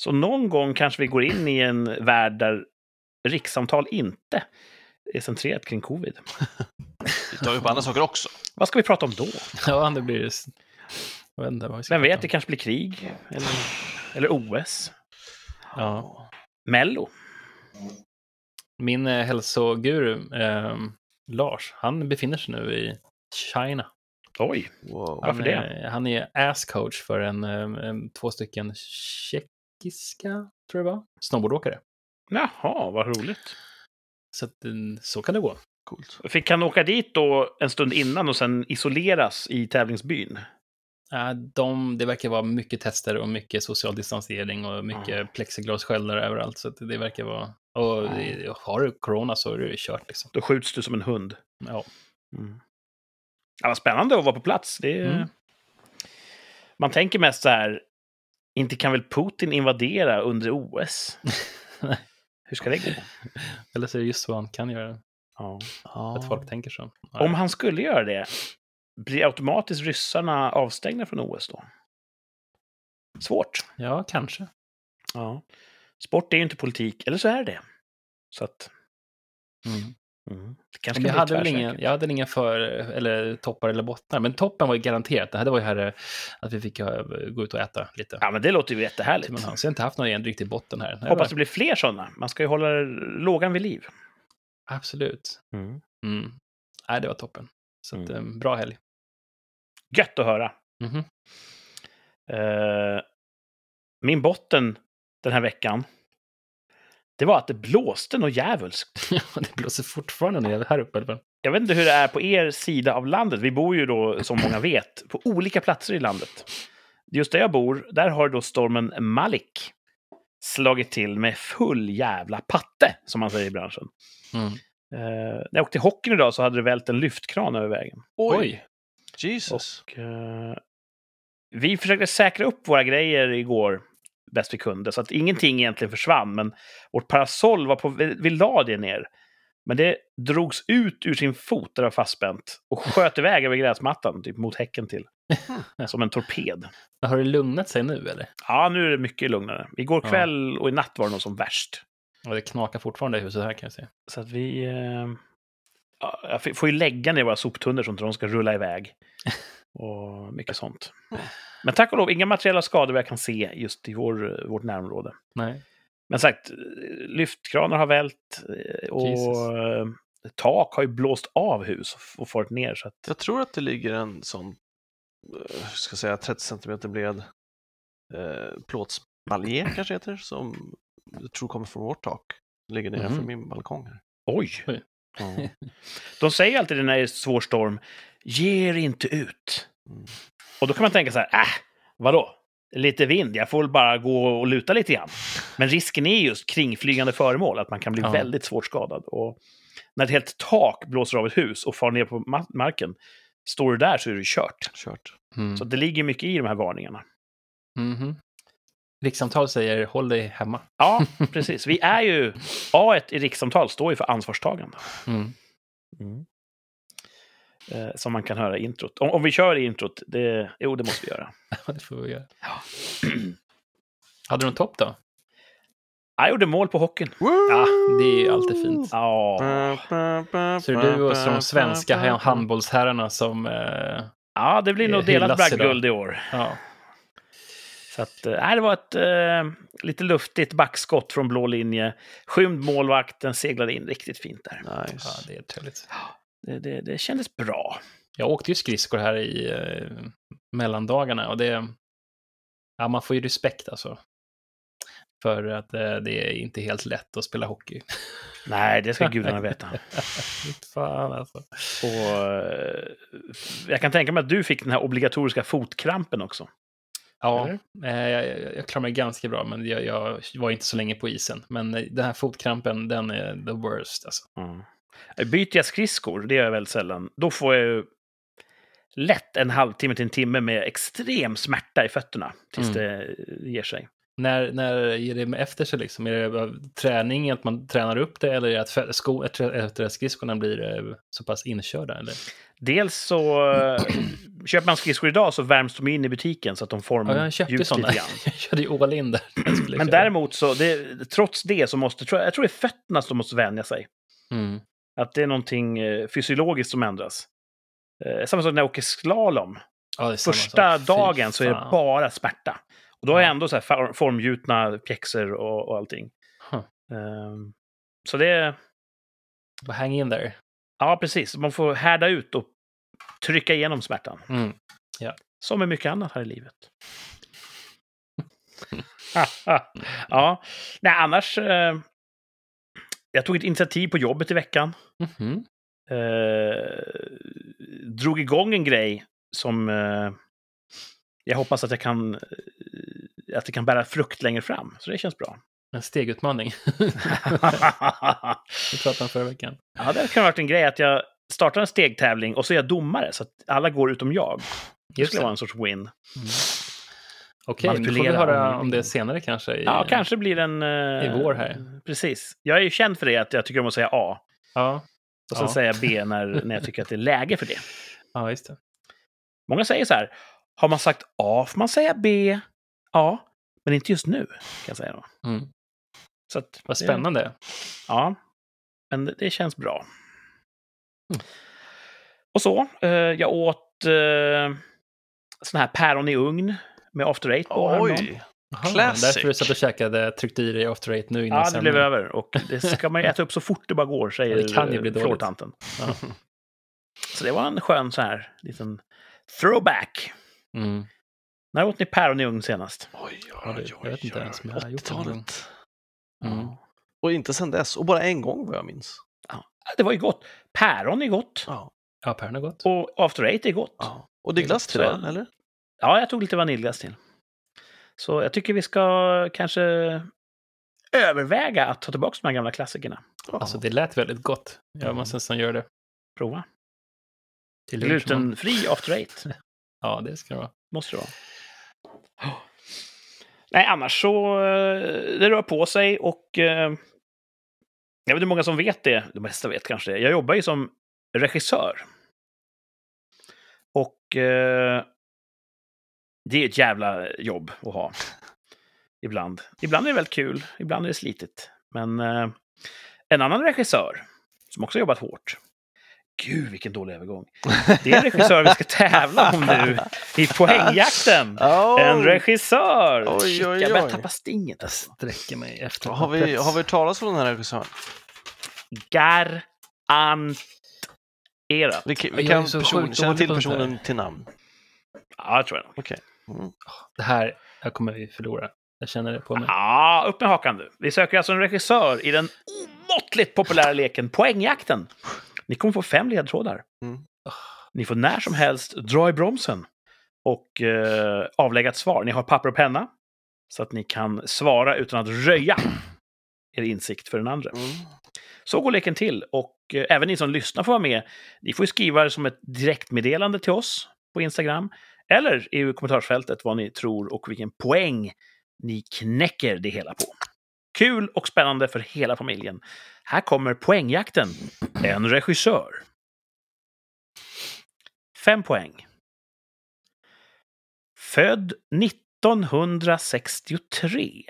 Så någon gång kanske vi går in i en värld där rikssamtal inte är centrerat kring covid. Vi tar ju på andra saker också. Vad ska vi prata om då? ja, det blir... Jag vet inte vad vi ska Vem prata vet, om. det kanske blir krig. Eller, eller OS. Ja. Mello. Min eh, hälsoguru, eh, Lars, han befinner sig nu i China. Oj. Wow. Varför han, det? Är, han är ass-coach för en, eh, en, två stycken tjeckiska, tror jag det var, snowboardåkare. Jaha, vad roligt. Så, att, eh, så kan det gå. Coolt. Fick han åka dit då en stund innan och sen isoleras i tävlingsbyn? Ja, de, det verkar vara mycket tester och mycket social distansering och mycket Ja. plexiglassköldar överallt. Så att det verkar vara... Och det- har du corona så är det kört liksom. Då skjuts du som en hund. Ja. Mm. Ja, vad spännande att vara på plats. Det är... Mm. Man tänker mest så här, inte kan väl Putin invadera under OS? Hur ska det gå? Eller så är det just vad han kan göra. Ja. Att folk tänker så. Ja. Om han skulle göra det, blir automatiskt ryssarna avstängda från OS då? Svårt. Ja, kanske. Ja. Sport är ju inte politik, eller så är det. Så att... Mm. Mm. Kanske jag hade väl ingen, jag hade ingen för, eller toppar eller bottnar, men toppen var ju garanterat. Det här var ju här eh, att vi fick eh, gå ut och äta lite. Ja, men det låter ju jättehärligt. Så jag har inte haft någon riktig botten här. Hoppas det blir fler sådana. Man ska ju hålla lågan vid liv. Absolut. Mm. Nej, det var toppen. Så att, Mm. eh, bra helg. Gött att höra. Mhm. Eh, min botten den här veckan, det var att det blåste något djävulskt. det blåser fortfarande ner här uppe. Jag vet inte hur det är på er sida av landet. Vi bor ju då, som många vet, på olika platser i landet. Just där jag bor, där har då stormen Malik slagit till med full jävla patte, som man säger i branschen. Mm. Eh, när jag åkte hockeyn idag så hade det vält en lyftkran över vägen. Oj! Jesus. Och, eh, vi försökte säkra upp våra grejer igår bäst vi kunde, så att ingenting egentligen försvann. Men vårt parasoll var på, vi, vi la det ner. Men det drogs ut ur sin fot där det var fastspänt och sköt iväg över gräsmattan, typ mot häcken till. Som en torped. Men har det lugnat sig nu eller? Ja, nu är det mycket lugnare. Igår kväll och i natt var det nog som värst. Och det knakar fortfarande i huset här kan jag säga. Så att vi... Eh, ja, jag får ju lägga ner våra soptunnor så att de ska rulla iväg. Och mycket sånt. Men tack och lov, inga materiella skador vad jag kan se just i vår, vårt närområde. Nej. Men sagt, lyftkranar har vält eh, och Jesus. tak har ju blåst av hus och farit ner. Så att, Jag tror att det ligger en sån, eh, ska jag säga, 30 cm bred eh, plåtsbalje kanske heter, som jag tror kommer från vårt tak. Ligger nedanför Mhm. min balkong här. oj! Oj. Ja. De säger alltid när det är svår storm, ge er inte ut. Mm. Och då kan man tänka så här, äh, vadå? Lite vind, jag får väl bara gå och luta lite grann. Men risken är just kringflygande föremål, att man kan bli Ja. väldigt svårt skadad. Och när ett helt tak blåser av ett hus och far ner på ma- marken, står du där så är du kört. Kört. Mm. Så det ligger mycket i de här varningarna. Mhm. Rikssamtal säger håll dig hemma. Ja, precis. Vi är ju... A i rikssamtal står ju för ansvarstagande. Mm. Eh, som man kan höra i introt. Om, om vi kör i introt, det, jo, det måste vi göra. Ja, det får vi göra. Hade du någon topp då? Jag gjorde mål på hockeyn. Ja, det är ju alltid fint. Ja, Så det är du och de svenska handbollsherrarna som... Eh, ja det blir nog delat bragdguld i år. ja. Så att, nej, det var ett eh, lite luftigt backskott från blå linje. Skymd målvakten seglade in riktigt fint där. ja, Nice. det är trevligt. Det, det, det kändes bra. Jag åkte ju skridskor här i eh, mellandagarna och det... Ja, man får ju respekt alltså. För att eh, det är inte helt lätt att spela hockey. Nej, det ska gudarna veta. Fan alltså. Och, eh, jag kan tänka mig att du fick den här obligatoriska fotkrampen också. Ja, Eller? eh, jag, jag, klarar mig ganska bra, men jag, jag var inte så länge på isen. Men eh, den här fotkrampen, den är the worst alltså. Mm. Byter jag skridskor, det gör jag väldigt sällan, då får jag ju lätt en halvtimme till en timme med extrem smärta i fötterna tills Mm. det ger sig. När, när ger det efter sig liksom? Är det träning, att man tränar upp det, eller är det att sko, att skridskorna blir så pass inkörda? Eller? Dels så eh, köper man skridskor idag så värms de in i butiken så att de Ja, jag formar köpte sådana. lite grann. Jag körde ju all in där. Jag Men däremot så, det, trots det så måste, jag, jag tror det är fötterna som måste vänja sig. Mm. Att det är någonting eh, fysiologiskt som ändras. Eh, samma sak när jag åker slalom. Ja, Första dagen så är det bara smärta. Och då har jag Ja. ändå så här for- formgjutna pjäxor och, och allting. Huh. Ehm, så det, Bara hang in there. Ja precis, man får härda ut och trycka igenom smärtan. Mm. Som med mycket annat här i livet. ja, nej annars. Eh, jag tog ett initiativ på jobbet i veckan. Mhm. Eh, drog igång en grej som eh, jag hoppas att jag kan eh, att det kan bära frukt längre fram. Så det känns bra. En stegutmaning. Vi pratade om förra veckan. ja, det kan ha varit en grej att jag startar en stegtävling och så är jag domare så att alla går utom jag. Det skulle vara en sorts win. Mm. Okej, nu får vi höra om det senare kanske. I, Ja, kanske blir en... eh, i vår här. Precis. Jag är ju känd för det, att jag tycker om att säga A. Ja, Och sen Ja. säga B när, när jag tycker att det är läge för det. ja just det. Många säger så här, har man sagt A får man säga B. Ja, men inte just nu, kan jag säga då. Mm. Så att, Vad det- spännande. Ja, men det, det känns bra. Och så, eh, jag åt eh, sån här päron i ugn med after eight på. Oj! Jaha, Classic. Därför du satt och käkade, tryckte i dig after eight nu innan Ja, det sändning. blev över. Och det ska man ju äta upp så fort det bara går, säger Ja, det kan ju bli dåligt. flårtanten. Ja. Så det var en skön så här liten throwback. Mm. När åt ni päron i ugn senast? Oj, oj, oj, jag vet inte oj, jag har gjort det någon gång. 80-talet. Mm. Och inte sen dess. Och bara en gång vad jag minns. Ja, det var ju gott. Päron är gott. Ja. Ja, päron är gott. Och after eight är gott. ja. Och det är glass till det, eller? Ja, jag tog lite vaniljglass till. Så jag tycker vi ska kanske överväga att ta tillbaka de här gamla klassikerna. Ja. Alltså det lät väldigt gott. Jag Mm. måste nästan göra det. Prova. Till. Glutenfri after eight. Ja, det ska det vara. Måste det vara. Nej, annars så eh, det rör på sig och eh, jag vet inte hur många som vet det. De flesta vet kanske det. Jag jobbar ju som regissör. Och eh, det är ett jävla jobb att ha. Ibland. Ibland är det väldigt kul, ibland är det slitigt. Men eh, en annan regissör som också har jobbat hårt. Gud, vilken dålig övergång. Det är en regissör vi ska tävla om nu i poängjakten. Oh. En regissör! Oj, Shit, oj, jag börjar oj. tappa stinget. Jag sträcker mig efter Har vi, har vi talas om den här regissören? Garanterat. Vi, vi kan person, känna till personen här. till namn. Ja, jag tror jag. Okej. Mm. Det här, jag kommer vi förlora. Jag känner det på mig. Ja, upp med hakan du. Vi söker alltså en regissör i den omåttligt populära leken Poängjakten. Ni kommer få fem ledtrådar. Mm. Ni får när som helst dra i bromsen och eh, avlägga ett svar. Ni har papper och penna så att ni kan svara utan att röja er insikt för den andra. Mm. Så går leken till och eh, även ni som lyssnar får vara med. Ni får skriva det som ett direktmeddelande till oss på Instagram eller i kommentarsfältet vad ni tror och vilken poäng ni knäcker det hela på. Kul och spännande för hela familjen. Här kommer poängjakten. En regissör. Fem poäng. Född 1963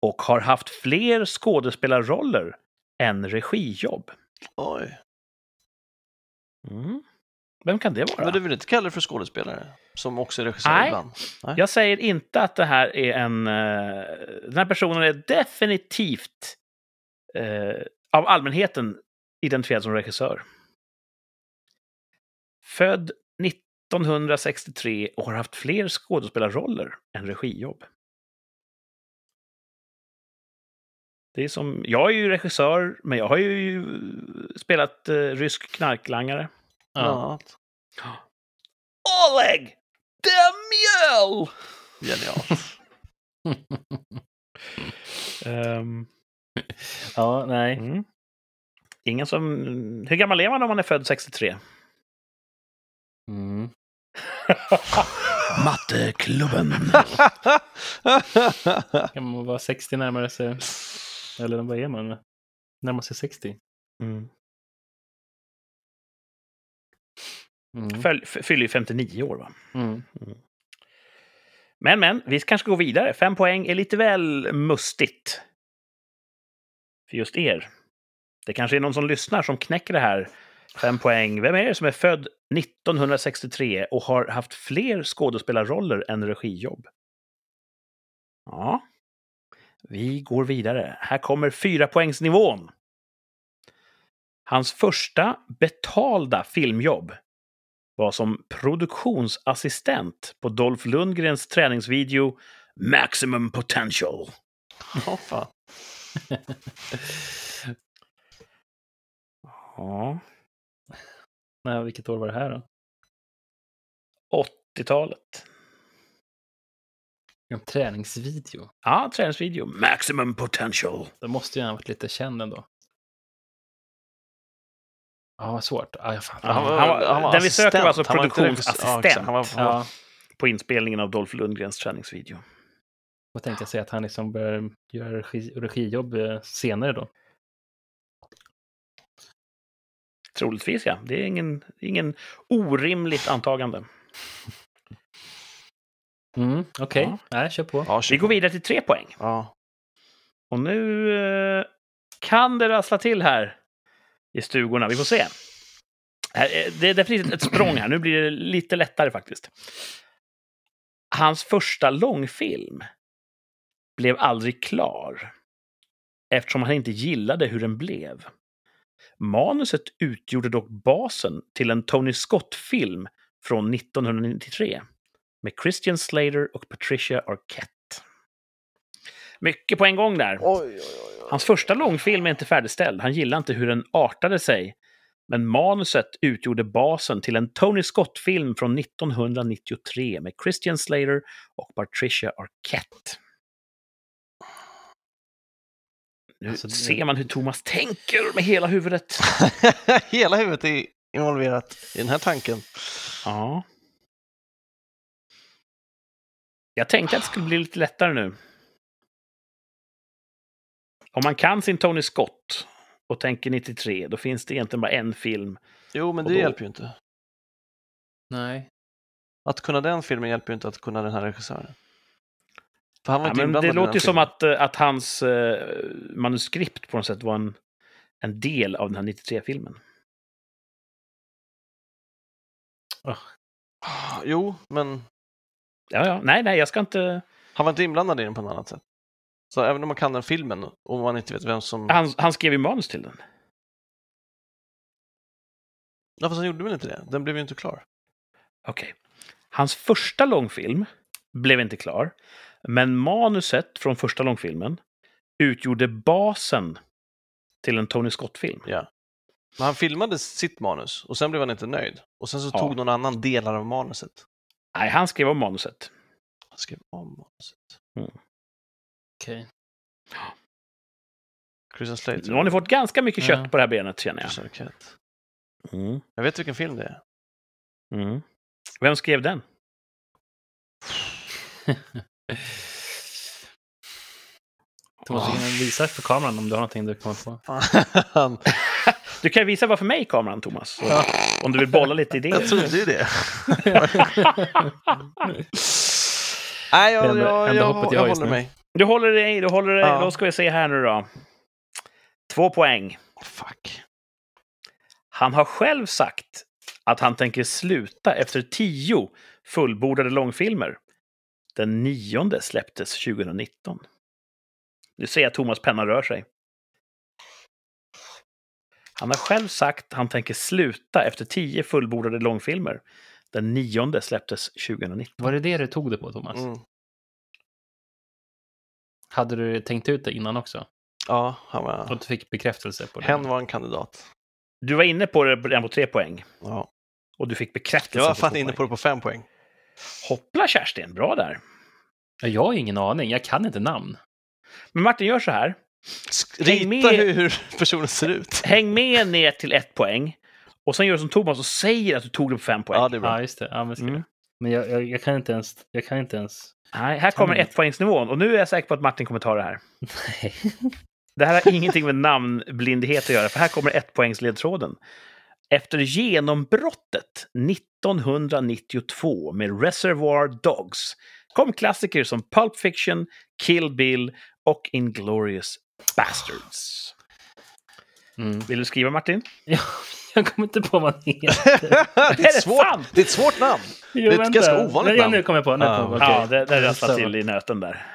och har haft fler skådespelarroller än regijobb. Oj. Mm. Vem kan det vara? Men du vill inte kalla det för skådespelare? Som också är regissör Nej. ibland? Jag säger inte att det här är en... eh, den här personen är definitivt eh, av allmänheten identifierad som regissör. Född 1963 och har haft fler skådespelarroller än regijobb. Det är som, jag är ju regissör, men jag har ju spelat eh, rysk knarklangare. Ja. Ja. Oleg Demjöl! Genialt. Ehm, ja, nej. Mm. Ingen som... Hur gammal är man om man är född 63? Mm. Matteklubben. Kan man vara 60 närmare sig? Eller vad är man? Närmar sig 60? Mm. Mm. Föl- Fyller ju 59 år, va? Mm. Men, men, vi kanske ska gå vidare. Fem poäng är lite väl mustigt. För just er. Det kanske är någon som lyssnar som knäcker det här. Fem poäng. Vem är det som är född 1963 och har haft fler skådespelarroller än regijobb? Ja. Vi går vidare. Här kommer fyra poängsnivån. Hans första betalda filmjobb var som produktionsassistent på Dolph Lundgrens träningsvideo Maximum Potential. Ja, fan. Ja, Nej, vilket år var det här då? 80-talet. En träningsvideo. Ja, träningsvideo. Maximum Potential. Då måste ju ha varit lite känd ändå. Ja, vad svårt. Ja, jag fan. Ja, han var- den vi söker var alltså. Han produktionsassistent. Ja, han var, han var, Ja, På inspelningen av Dolph Lundgrens träningsvideo. vad tänkte jag säga att han liksom börjar göra regi, regijobb eh, senare då? Troligtvis, ja. Det är ingen, ingen orimligt antagande. Mm, Okej, Ja. nej, kör på. ja, Vi kör går på. vidare till tre poäng. Ja. Och nu eh, kan det rassla till här i stugorna. Vi får se. Eh, det är definitivt ett språng här. Nu blir det lite lättare faktiskt. Hans första långfilm blev aldrig klar eftersom han inte gillade hur den blev. Manuset utgjorde dock basen till en Tony Scott-film från 1993 med Christian Slater och Patricia Arquette. Mycket på en gång där. Oj, oj, oj. Hans första långfilm är inte färdigställd. Han gillade inte hur den artade sig. Men manuset utgjorde basen till en Tony Scott-film från 1993 med Christian Slater och Patricia Arquette. Nu Alltså, ser man hur Thomas tänker med hela huvudet. Hela huvudet är involverat i den här tanken. Ja. Jag tänkte att det skulle bli lite lättare nu. Om man kan sin Tony Scott och tänker 93, då finns det egentligen bara en film. Jo, men det då- hjälper ju inte. Nej. Att kunna den filmen hjälper ju inte att kunna den här regissören. För han var Ja, inte men det låter ju som att, eh, att hans eh, manuskript på något sätt var en, en del av den här 93-filmen. Ah, Jo, men Ja, ja. Nej, nej, jag ska inte... han var inte inblandad i den på något annat sätt. Så även om man kan den filmen och man inte vet vem som... Han, han skrev ju manus till den. Ja, fast han gjorde väl inte det? Den blev ju inte klar. Okej. Hans första långfilm blev inte klar, men manuset från första långfilmen utgjorde basen till en Tony Scott-film. Ja. Men han filmade sitt manus och sen blev han inte nöjd. Och sen så Ja. tog någon annan delar av manuset. Nej, han skrev om manuset. Han skrev om manuset. Okej. Christian Slater. Nu har ni fått ganska mycket kött Ja. på det här benet, känner jag. Mm. Jag vet vilken film det är. Mm. Vem skrev den? Thomas, du kan visa för kameran om du har någonting du kommer på. Du kan visa varför mig kameran, Thomas. Ja. Om du vill bolla lite idéer. Jag trodde ju det. Nej, jag, jag, jag, jag, jag håller mig. Du håller dig, du håller dig. Ja. Då ska vi se här nu då. Två poäng. Fuck. Han har själv sagt att han tänker sluta efter tio fullbordade långfilmer. Den nionde släpptes 2019. Nu ser jag Thomas penna rör sig. Han har själv sagt att han tänker sluta efter tio fullbordade långfilmer. Den nionde släpptes 2019. Var det det du tog det på, Thomas? Mm. Hade du tänkt ut det innan också? Ja, han Och var... du fick bekräftelse på det? Hen var en kandidat. Du var inne på det redan på tre poäng. Ja. Och du fick bekräftelse Jag var på fan två inne på det på fem poäng. Hoppla Kerstin, bra där. Ja, Jag har ingen aning. Jag kan inte namn. Men Martin, gör så här. Sk- Häng Rita med. hur, personen ser ut. Häng med ner till ett poäng. Och sen gör du som Thomas och säger att du tog det på fem poäng. Ja, det är bra. Ja, just det. Ja, men, Mm. men jag, jag, jag kan inte ens... Jag kan inte ens... Nej, här kommer Mm. ett poängsnivån. Och nu är jag säker på att Martin kommer ta det här. Nej. Det här har ingenting med namnblindhet att göra, för här kommer ett poängsledtråden. Efter genombrottet 1992 med Reservoir Dogs kom klassiker som Pulp Fiction, Kill Bill och Inglourious Bastards. Mm. Vill du skriva Martin? Ja, jag kommer inte på vad han heter. det, är ett svårt, det är ett svårt namn. Jo, Det är ett vänta. ganska ovanligt ja, namn. Nu kommer jag på. Nu jag på. Ja, det, det rasslar Så. till i nöten där.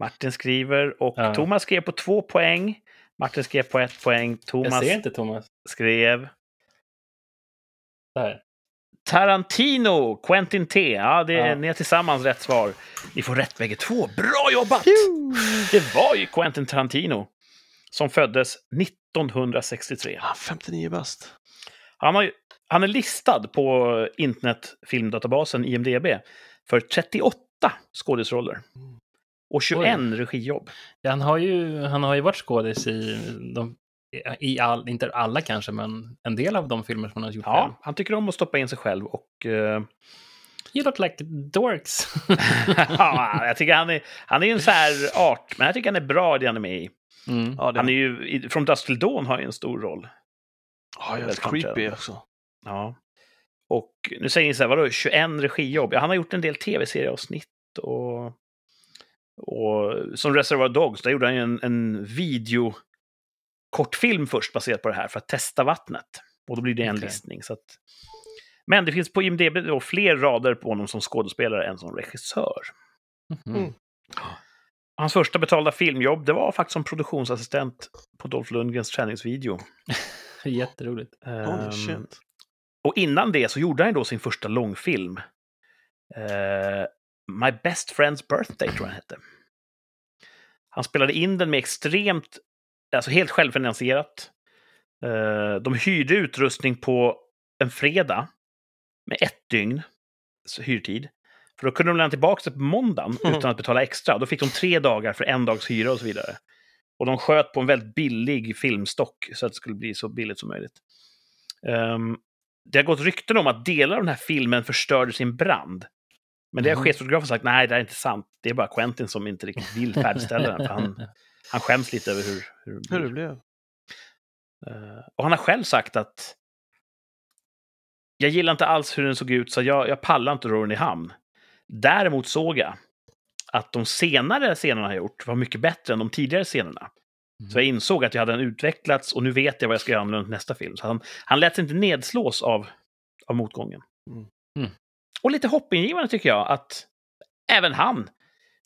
Martin skriver och Ja. Thomas skrev på två poäng. Martin skrev på ett poäng. Jag Thomas ser inte Thomas. skrev Där. Tarantino, Quentin T. Ja, det är Ja. ni har tillsammans rätt svar. Ni får rätt bägge två. Bra jobbat! Det var ju Quentin Tarantino som föddes 1963. Ah, 59 bast. Han, har, han är listad på internetfilmdatabasen IMDB för 38 skådisroller och 21 regijobb. Ja, han, har ju, han har ju varit skådis i, de, i all, inte alla kanske, men en del av de filmer som han har gjort själv. Ja, han tycker om att stoppa in sig själv och eh, You look like dorks. ja, jag tycker han är, han är ju en så här art, men jag tycker han är bra i det han är med i. Mm. Ja, det Han är ju, i- från Dust till Dawn har ju en stor roll. ja, jag är creepy också. Ja. Och nu säger ni så här, vadå, 21 regijobb? Ja, han har gjort en del tv-serieavsnitt och, och som Reservoir Dogs, där gjorde han ju en, en video kortfilm först baserat på det här för att testa vattnet. Och då blir det en Okej. listning. Så att... Men det finns på IMDB då fler rader på honom som skådespelare än som regissör. Mhm. Mm. Hans första betalda filmjobb, det var faktiskt som produktionsassistent på Dolph Lundgrens träningsvideo. Jätteroligt. Holy Ehm, shit. Och innan det så gjorde han då sin första långfilm. Eh, My Best Friend's Birthday tror jag den hette. Han spelade in den med extremt, alltså helt självfinansierat. Eh, de hyrde utrustning på en fredag med ett dygn hyrtid. För då kunde de lämna tillbaka det på måndagen Mm. utan att betala extra. Då fick de tre dagar för en dags hyra och så vidare. Och de sköt på en väldigt billig filmstock så att det skulle bli så billigt som möjligt. Ehm, det har gått rykten om att delar av den här filmen förstördes i en brand. Men det har Mhm. chefsfotografen sagt, nej det är inte sant. Det är bara Quentin som inte riktigt vill färdigställa den. Han, han skäms lite över hur, hur det Hur det blev. Eh, och han har själv sagt att jag gillar inte alls hur den såg ut, så jag, jag pallar inte ro den i hamn. Däremot såg jag att de senare scenerna jag gjort var mycket bättre än de tidigare scenerna. Så jag insåg att jag hade utvecklats och nu vet jag vad jag ska göra med nästa film. Så han, han lät sig inte nedslås av, av motgången. Mm. Mm. Och lite hoppingivande tycker jag att även han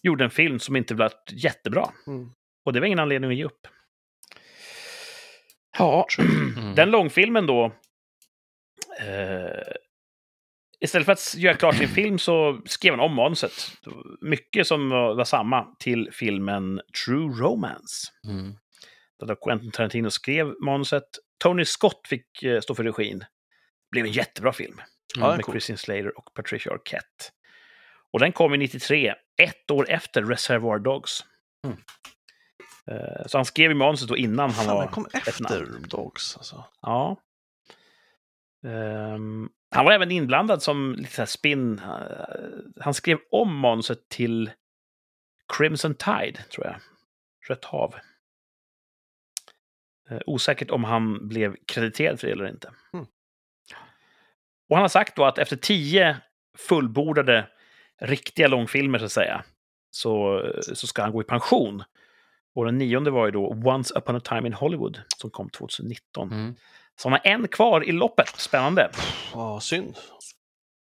gjorde en film som inte blev jättebra. Mm. Och det var ingen anledning att ge upp. Ja, Mm. den långfilmen då. Eh, istället för att göra klart sin film så skrev han om manuset. Mycket som var, samma till filmen True Romance. Mm. Där Quentin Tarantino skrev manuset. Tony Scott fick eh, stå för regin. Det blev en jättebra film. Ja, med cool. Christian Slater och Patricia Arquette. Och den kom i 93, ett år efter Reservoir Dogs. Mm. Eh, Så han skrev i manuset då innan han Fan, var... den kom efter. Dogs alltså. Ja. Ehm, han var även inblandad som lite spin. eh, han skrev om manuset till Crimson Tide, tror jag. Rött hav. Eh, osäkert om han blev krediterad för det eller inte. Mm. Och han har sagt då att efter tio fullbordade riktiga långfilmer, så att säga, så, så ska han gå i pension. Och den nionde var ju då Once upon a time in Hollywood, som kom 2019. Mm. Så han har en kvar i loppet. Spännande. Vad synd.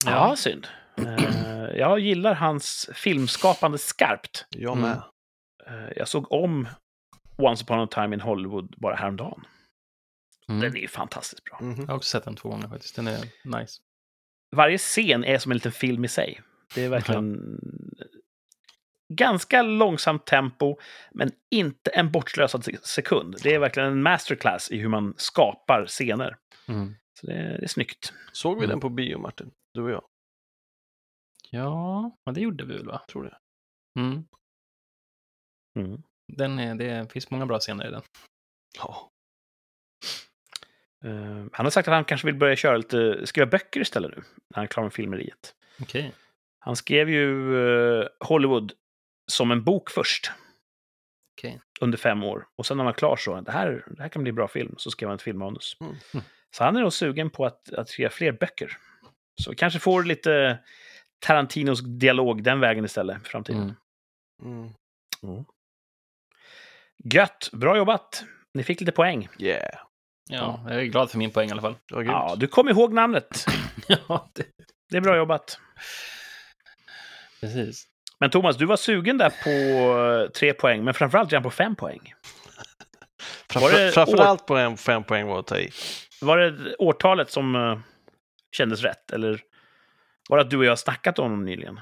Ja, synd. Eh, jag gillar hans filmskapande skarpt. Jag Mm. med. Eh, jag såg om Once upon a time in Hollywood bara häromdagen. Mm. Den är ju fantastiskt bra. Mhm. Jag har också sett den två gånger faktiskt. Den är nice. Varje scen är som en liten film i sig. Det är verkligen ganska långsamt tempo, men inte en bortslösad se- sekund. Det är verkligen en masterclass i hur man skapar scener. Mm. Så det är, det är snyggt. Såg vi Mm. den på bio, Martin? Du och jag? Ja, men det gjorde vi väl va? Tror det. Mm. Mm. Den är, det finns många bra scener i den. Ja. Eh, han har sagt att han kanske vill börja köra lite, skriva böcker istället nu, när han är klar med filmeriet. Okej. Han skrev ju eh, Hollywood som en bok först. Okej. Under fem år. Och sen när han var klar så, det här, det här kan bli en bra film. Så skrev han ett filmmanus. Mm. Mm. Så han är nog sugen på att, att skriva fler böcker. Så vi kanske får lite Tarantinos dialog den vägen istället i framtiden. Mm. Mm. Gött! Bra jobbat! Ni fick lite poäng. Yeah. Ja, jag är glad för min poäng i alla fall. Ja, du kom ihåg namnet. ja, det, Det är bra jobbat. precis. Men Thomas, du var sugen där på eh, tre poäng, men framförallt redan på fem poäng. Framför, framförallt på en fem poäng var att ta i. Var det årtalet som eh, kändes rätt? Eller var det att du och jag snackat om honom nyligen?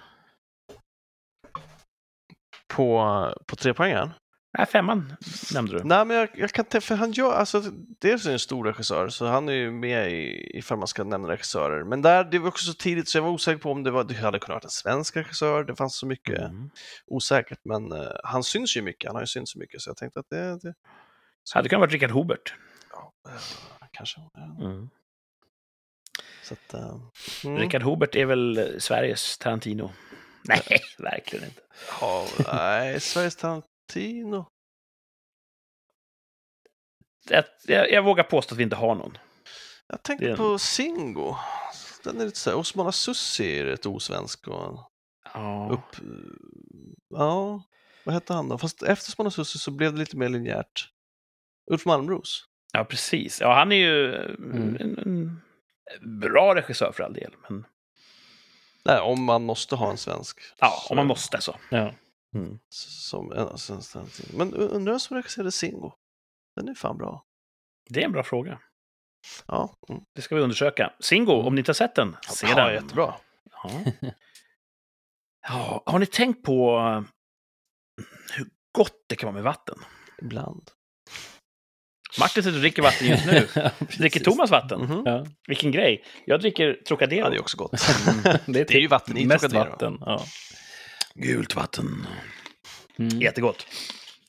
På, på tre poängen? Nej, femman nämnde du. Nej, men jag, jag kan inte, för han gör, alltså dels är han en stor regissör, så han är ju med i, ifall man ska nämna regissörer. Men där, det var också så tidigt så jag var osäker på om det, var, det hade kunnat vara en svensk regissör, det fanns så mycket Mm. osäkert, men eh, han syns ju mycket, han har ju synts så mycket, så jag tänkte att det, det Hade kunnat vara Richard Hobert. ja, eh, kanske. Mm. Så att, eh, mm. Richard Hobert är väl Sveriges Tarantino? Nej, verkligen inte. Ja, nej, Sveriges Tarantino. Jag, jag, jag vågar påstå att vi inte har någon. Jag tänkte Det är- på Singo. Den är lite så här, Osmana Sussi är rätt osvensk och Ja. upp... Ja, vad hette han då? Fast efter Osmana Sussi så blev det lite mer linjärt. Ulf Malmros. ja, precis. Ja, han är ju Mm. en, en bra regissör för all del. Men Nej, om man måste ha en svensk. ja, så- om man måste så. Ja. Som en. Men undrar vem som regisserade Singo? Den är fan bra. Det är en bra fråga. Ja, mm. Det ska vi undersöka. Singo, om ni inte har sett den, se ja den. jättebra. Ja. ja. Har ni tänkt på eh, hur gott det kan vara med vatten? Ibland. Martin sitter och dricker vatten just nu. Dricker Thomas vatten? Mhm. Ja. Vilken grej. Jag dricker Trocadero. Ja, det är också gott. Det är, Det är ju vatten i mest Trocadero. vatten. Ja. Gult vatten. Mm. Jättegott.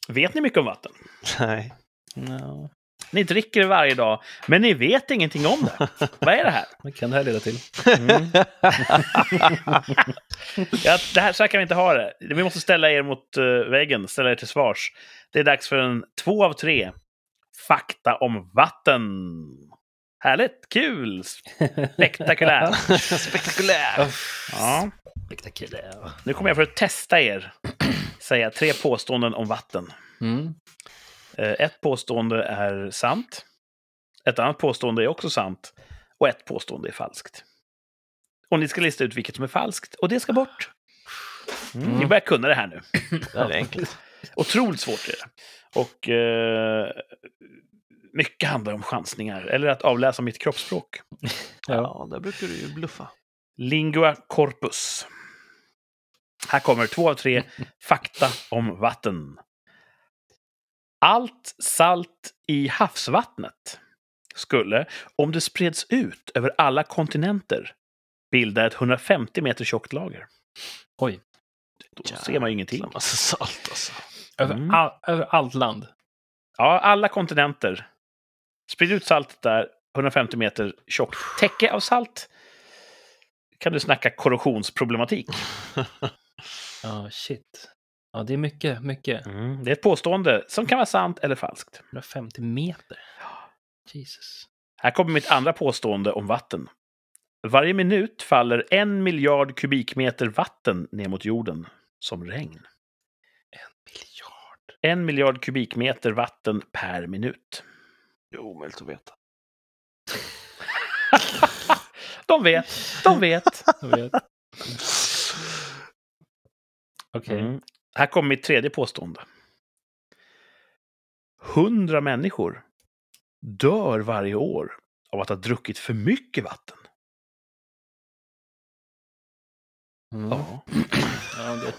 Vet ni mycket om vatten? Nej. Ja. Ni dricker det varje dag, men ni vet ingenting om det. Vad är det här? Vad kan det här leda till? Mm. Ja, det här, så här kan vi inte ha det. Vi måste ställa er mot eh, väggen, ställa er till svars. Det är dags för en två av tre. Fakta om vatten. Härligt, kul, spektakulärt. Spektakulär! Ja, Spektakulär. nu kommer jag för att testa er. Säga tre påståenden om vatten. Mm. Eh, Ett påstående är sant. Ett annat påstående är också sant. Och ett påstående är falskt. Och ni ska lista ut vilket som är falskt. Och det ska bort. Mm. Ni börjar kunna det här nu. Det är enkelt. Otroligt svårt är det. Och eh, mycket handlar om chansningar. Eller att avläsa mitt kroppsspråk. Ja. Ja, där brukar du ju bluffa. Lingua corpus. Här kommer två av tre fakta om vatten. Allt salt i havsvattnet skulle, om det spreds ut över alla kontinenter, bilda ett 150 meter tjockt lager. Oj. Då ser man ju ingenting. Massa salt alltså. Över, Mm. all, över allt land. Ja, alla kontinenter. Sprid ut saltet där, 150 meter tjockt täcke av salt. Kan du snacka korrosionsproblematik? Ja, shit. Ja, det är mycket, mycket. Mm. Det är ett påstående som kan vara sant eller falskt. 150 meter. Jesus. Här kommer mitt andra påstående om vatten. Varje minut faller en miljard kubikmeter vatten ner mot jorden som regn. Miljard. En miljard kubikmeter vatten per minut. Det är omöjligt att veta. De vet, de vet. Vet. Okej. Mm. Här kommer mitt tredje påstående. Hundra människor dör varje år av att ha druckit för mycket vatten. Mm. Ja. Ja, det...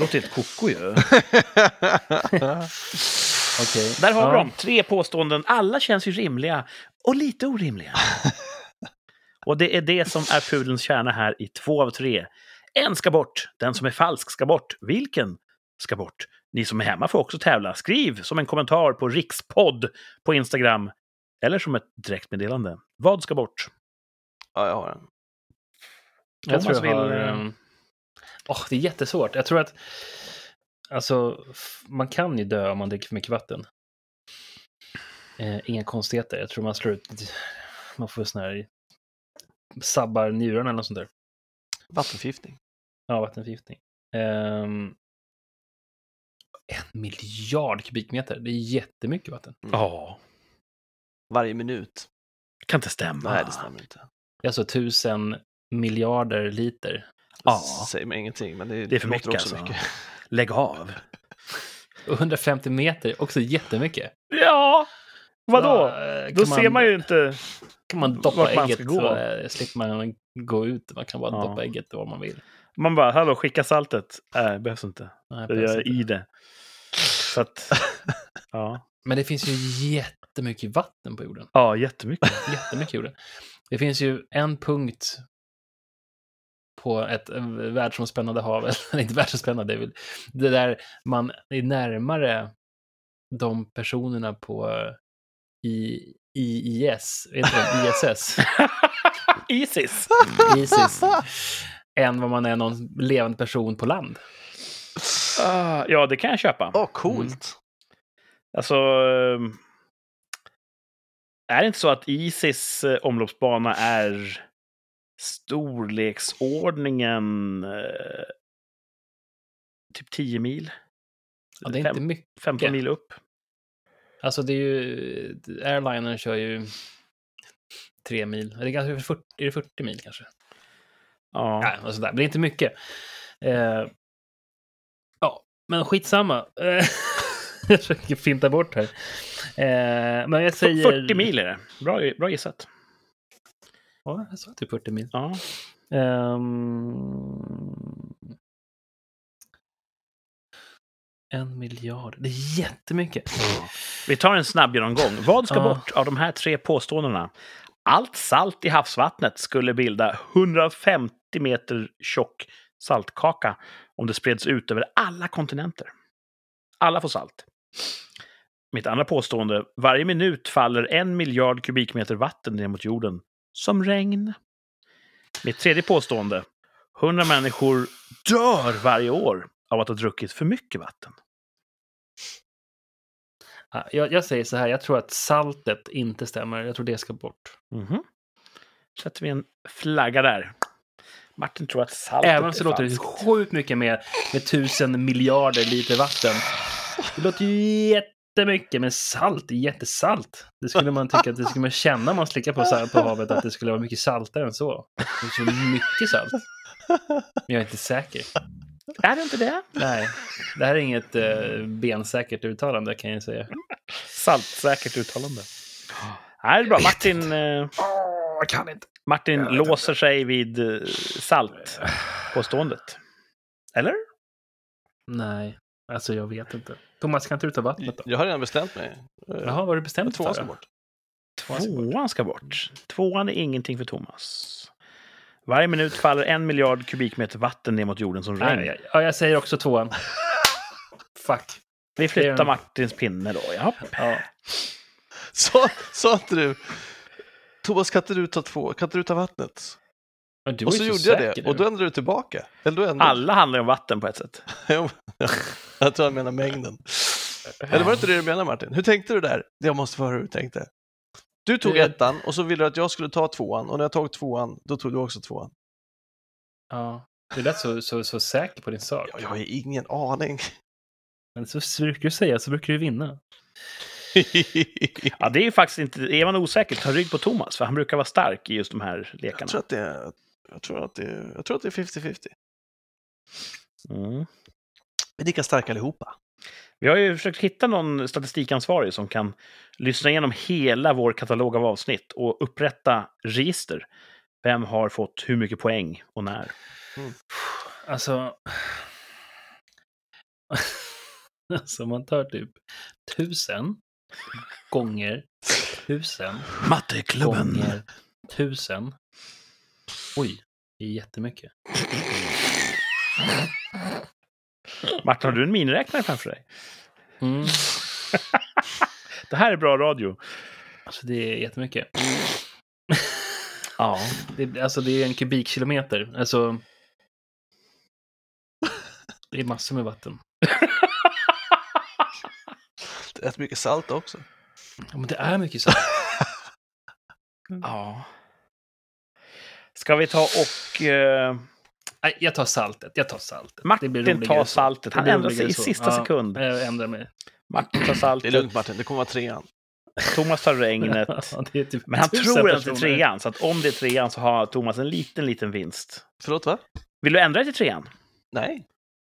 Låter helt koko ju. Okej. Där har ja. vi dem. Tre påståenden. Alla känns ju rimliga och lite orimliga. och det är det som är pudelns kärna här i två av tre. En ska bort. Den som är falsk ska bort. Vilken ska bort? Ni som är hemma får också tävla. Skriv som en kommentar på rikspodd på Instagram. Eller som ett direktmeddelande. Vad ska bort? Ja, jag har en. Jag Thomas tror jag har... vill, eh, åh, det är jättesvårt. Jag tror att... Alltså, man kan ju dö om man dricker för mycket vatten. Eh, inga konstigheter. Jag tror man slår ut... Man får sån här... Sabbar njurarna eller något sånt där. Vattenförgiftning. Ja, vattenförgiftning. Ehm, en miljard kubikmeter. Det är jättemycket vatten. Ja, Varje minut. kan inte stämma. Nej, det stämmer inte. Det är alltså tusen miljarder liter. Ja. Säger mig ingenting, men det, Det är för mycket också alltså. mycket. Lägg av. Och 150 meter, också jättemycket. Ja, vadå? Ja, Då kan ser man ju inte... kan man doppa vart man ägget ska gå. så eh, slipper man gå ut. Man kan bara Ja. doppa ägget var man vill. Man bara, hallå, skicka saltet. Nej, behövs inte. Nej, Jag behövs gör inte. i det. Så att, ja. Men det finns ju jättemycket vatten på jorden. ja, jättemycket. Jättemycket jorden. Det finns ju en punkt på ett eh, världsomspännande hav, eller inte världsomspännande, det är väl det där man är närmare de personerna på eh, i, IIS, vet inte ISS, Isis. ISIS, än vad man är någon levande person på land. Ah, ja, det kan jag köpa. Åh, coolt. Alltså... ehm, Är det inte så att Isis eh, omloppsbana är storleksordningen eh, typ 10 mil? Ja, det är Fem- inte mycket. 15 mil upp? Alltså det är ju, airlinen kör ju tre mil. Är det, ganska 40, är det 40 mil kanske? Ja. Ja, sådär. Men det är inte mycket. Eh, ja, men skitsamma. Jag försöker finta bort här. Eh, men jag säger... 40 mil är det. Bra, bra gissat. Ja, jag sa typ 40 mil. Ja. Ehm, en miljard. Det är jättemycket. Vi tar en snabb genomgång. Vad ska bort av de här tre påståendena? Allt salt i havsvattnet skulle bilda 150 meter tjock saltkaka om det spreds ut över alla kontinenter. Alla får salt. Mitt andra påstående. Varje minut faller en miljard kubikmeter vatten ner mot jorden. Som regn. Mitt tredje påstående. 100 människor dör varje år av att ha druckit för mycket vatten. Ja, Jag, jag säger så här, jag tror att saltet inte stämmer. Jag tror det ska bort. Mhm. Sätter vi en flagga där. Martin tror att saltet Även så är låter det sjukt mycket mer med tusen miljarder liter vatten. Det låter ju jättemycket, men salt jättesalt. Det skulle man tycka att det skulle man känna om man slickar på, sal- på havet, att det skulle vara mycket saltare än så. Det är så mycket salt. Men jag är inte säker. Är det inte det? Nej, det här är inget eh, bensäkert uttalande kan jag säga. Saltsäkert uttalande. Nej, det är bra. Martin, eh, jag kan inte. Martin Jag låser sig vid eh, saltpåståendet. Eller? Nej, alltså jag vet inte. Thomas, kan inte du ta vattnet då? Jag har redan bestämt mig. Jaha, vad har du bestämt Tvåan för? ska bort. Tvåan ska bort. Tvåan ska bort. Tvåan är ingenting för Thomas. Varje minut faller en miljard kubikmeter vatten ner mot jorden som regn. Ja, jag säger också tvåan. Fuck. Vi flyttar en- Martins pinne då. Ja. Ja. Sa, sa inte du? Thomas, kan inte du ta två? Kan inte du ta vattnet? Och så ju gjorde jag det. nu. Och då ändrade du tillbaka. Eller då ändrade Alla handlar ju om vatten på ett sätt. Jag tror han menar mängden. Eller var det inte det du menade Martin? Hur tänkte du där? Jag måste få höra hur du tänkte. Du tog Det- ettan och så ville du att jag skulle ta tvåan och när jag tog tvåan, då tog du också tvåan. Ja. Du lät så, så, så säker på din sak. Jag, jag har ingen aning. Men så brukar du säga, så brukar du vinna. Ja, det är ju faktiskt inte... Är man osäker, ta rygg på Thomas, för han brukar vara stark i just de här jag, lekarna. tror att det är, jag, tror att det är, jag tror att det är 50-50. Mm. Vi är lika starka allihopa. Vi har ju försökt hitta någon statistikansvarig som kan lyssna igenom hela vår katalog av avsnitt och upprätta register. Vem har fått hur mycket poäng och när? Alltså... alltså man tar typ tusen gånger tusen gånger tusen. Oj, det är jättemycket. Martin, har du en miniräknare framför dig? Mm. Det här är bra radio. Alltså det är jättemycket. Ja. Det, alltså det är en kubikkilometer. Alltså... Det är massor med vatten. Det är rätt mycket salt också. Ja, men det är mycket salt. ja. Ska vi ta och... eh, Nej, jag tar saltet. Jag tar saltet. Det Martin tar saltet. Han ändrar sig i så. sista Ja, sekund. Jag ändrar mig. Martin tar Det är saltet. lugnt Martin, det kommer vara trean. Thomas tar regnet. Ja, typ Men han tror att det är trean, så att om det är trean så har Thomas en liten, liten vinst. Förlåt va? Vill du ändra det till trean? Nej.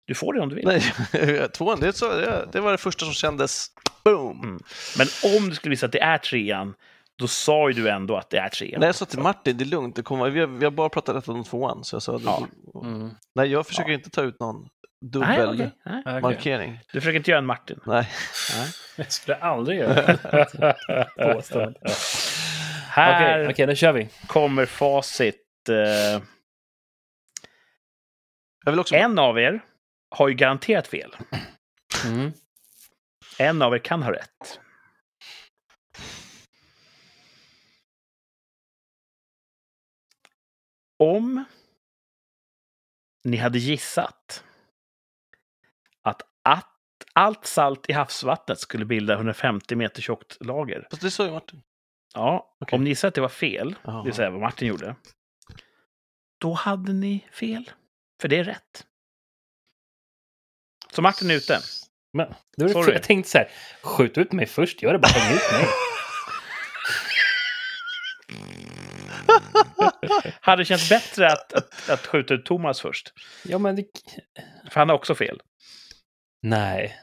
Du får det om du vill. Nej, tvåan, det, är så, det, det var det första som kändes boom. Mm. Men om du skulle visa att det är trean, då sa ju du ändå att det är trean. Nej, jag sa till Martin, det är lugnt, det kommer, vi, har, vi har bara pratat rätt om tvåan. Så jag sa, Ja. Mm. Nej, jag försöker Ja. inte ta ut någon Nej, dubbel. Nej. Okej. markering. Du försöker inte göra en Martin. Nej. Nej. Jag skulle aldrig göra det. Påstående. Här okej, då kör vi. kommer facit. Eh, Jag vill också... en av er har ju garanterat fel. Mm. En av er kan ha rätt. Om ni hade gissat att, att allt salt i havsvattnet skulle bilda 150 meter tjockt lager. Fast det sa ju Martin. Ja, Okej. om ni gissar att det var fel, Jaha. det vill säga vad Martin gjorde, då hade ni fel. För det är rätt. Så Martin är ute. Men, då är det, jag tänkte så här, skjut ut mig först, gör det bara, häng ut mig. Hade det känts bättre att, att, att skjuta ut Thomas först? Ja, men det... För han har också fel. Nej.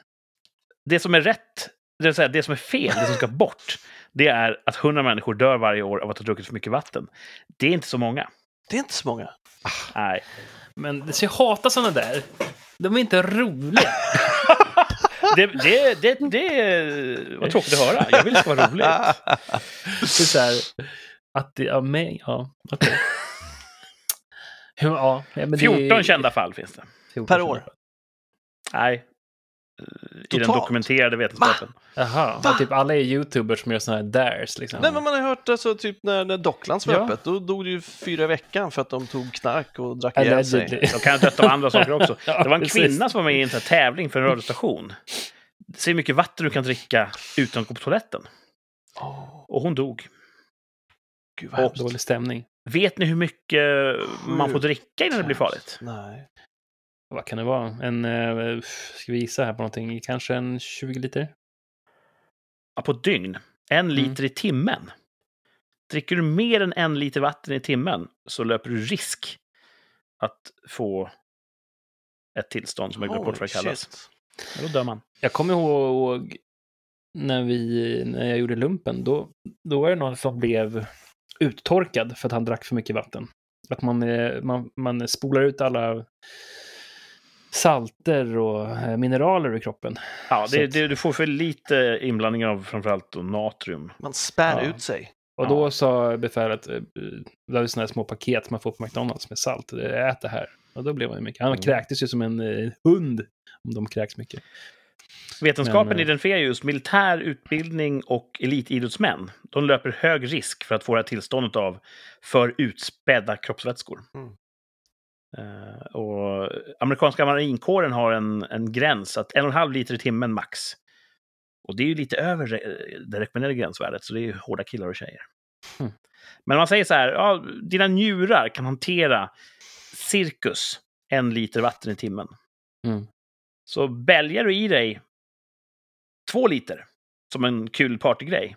Det som är rätt, det, vill säga, det som är fel, det som ska bort, det är att 100 människor dör varje år av att ha druckit för mycket vatten. Det är inte så många. Det är inte så många. Nej. Men så jag hatar såna där. De är inte roliga. Det, det, det, det var tråkigt att höra. Jag vill att det ska vara roligt. Det är så här, att det, ja, men, ja, okej. Hur- Ja, men det är- 14 kända fall finns det. 14 Per år? Nej. I den Totalt? dokumenterade vetenskapen. Jaha, Va? typ alla är youtubers som gör såna här dares liksom. Nej, men man har hört alltså, typ när, när Docklands var Ja. öppet, då dog det ju fyra i veckan för att de tog knark och drack ihjäl sig. De kan ha dött av andra saker också. Ja, Det var en precis. kvinna som var med i en sån här tävling för en radiostation. Se hur mycket vatten du kan dricka utan att gå på toaletten. Åh, Och hon dog. Gud vad Och- hemskt. Dålig stämning. Vet ni hur mycket man får dricka innan det blir farligt? Nej. Vad kan det vara? En, eh, ska vi gissa här på någonting? Kanske en 20 liter? Ja, på ett dygn. En liter i timmen. Dricker du mer än en liter vatten i timmen så löper du risk att få ett tillstånd som jag glömt bort vad det kallas. Ja, Då dör man. Jag kommer ihåg när, vi, när jag gjorde lumpen, då, då var det någon som blev uttorkad för att han drack för mycket vatten. Att man, eh, man, man spolar ut alla salter och eh, mineraler ur kroppen. Ja, det, att- det, du får för lite inblandning av framförallt då natrium. Man spär Ja. ut sig. Och Ja. då sa befälet, eh, det var sådana här små paket man får på McDonalds med salt, ät det här. Och då blev han ju mycket. Han Mm. kräktes ju som en hund om de kräks mycket. Vetenskapen Men, eh, identifierar just militär utbildning och elitidrottsmän. De löper hög risk för att få det här tillståndet av för utspädda kroppsvätskor. Eh, och amerikanska marinkåren har en, en gräns, att en och en halv liter i timmen max. Och det är ju lite över re- det rekommenderade gränsvärdet, så det är ju hårda killar och tjejer. Mm. Men man säger så här, ja, dina njurar kan hantera cirkus en liter vatten i timmen. Mm. Så bälgar du i dig två liter som en kul partygrej,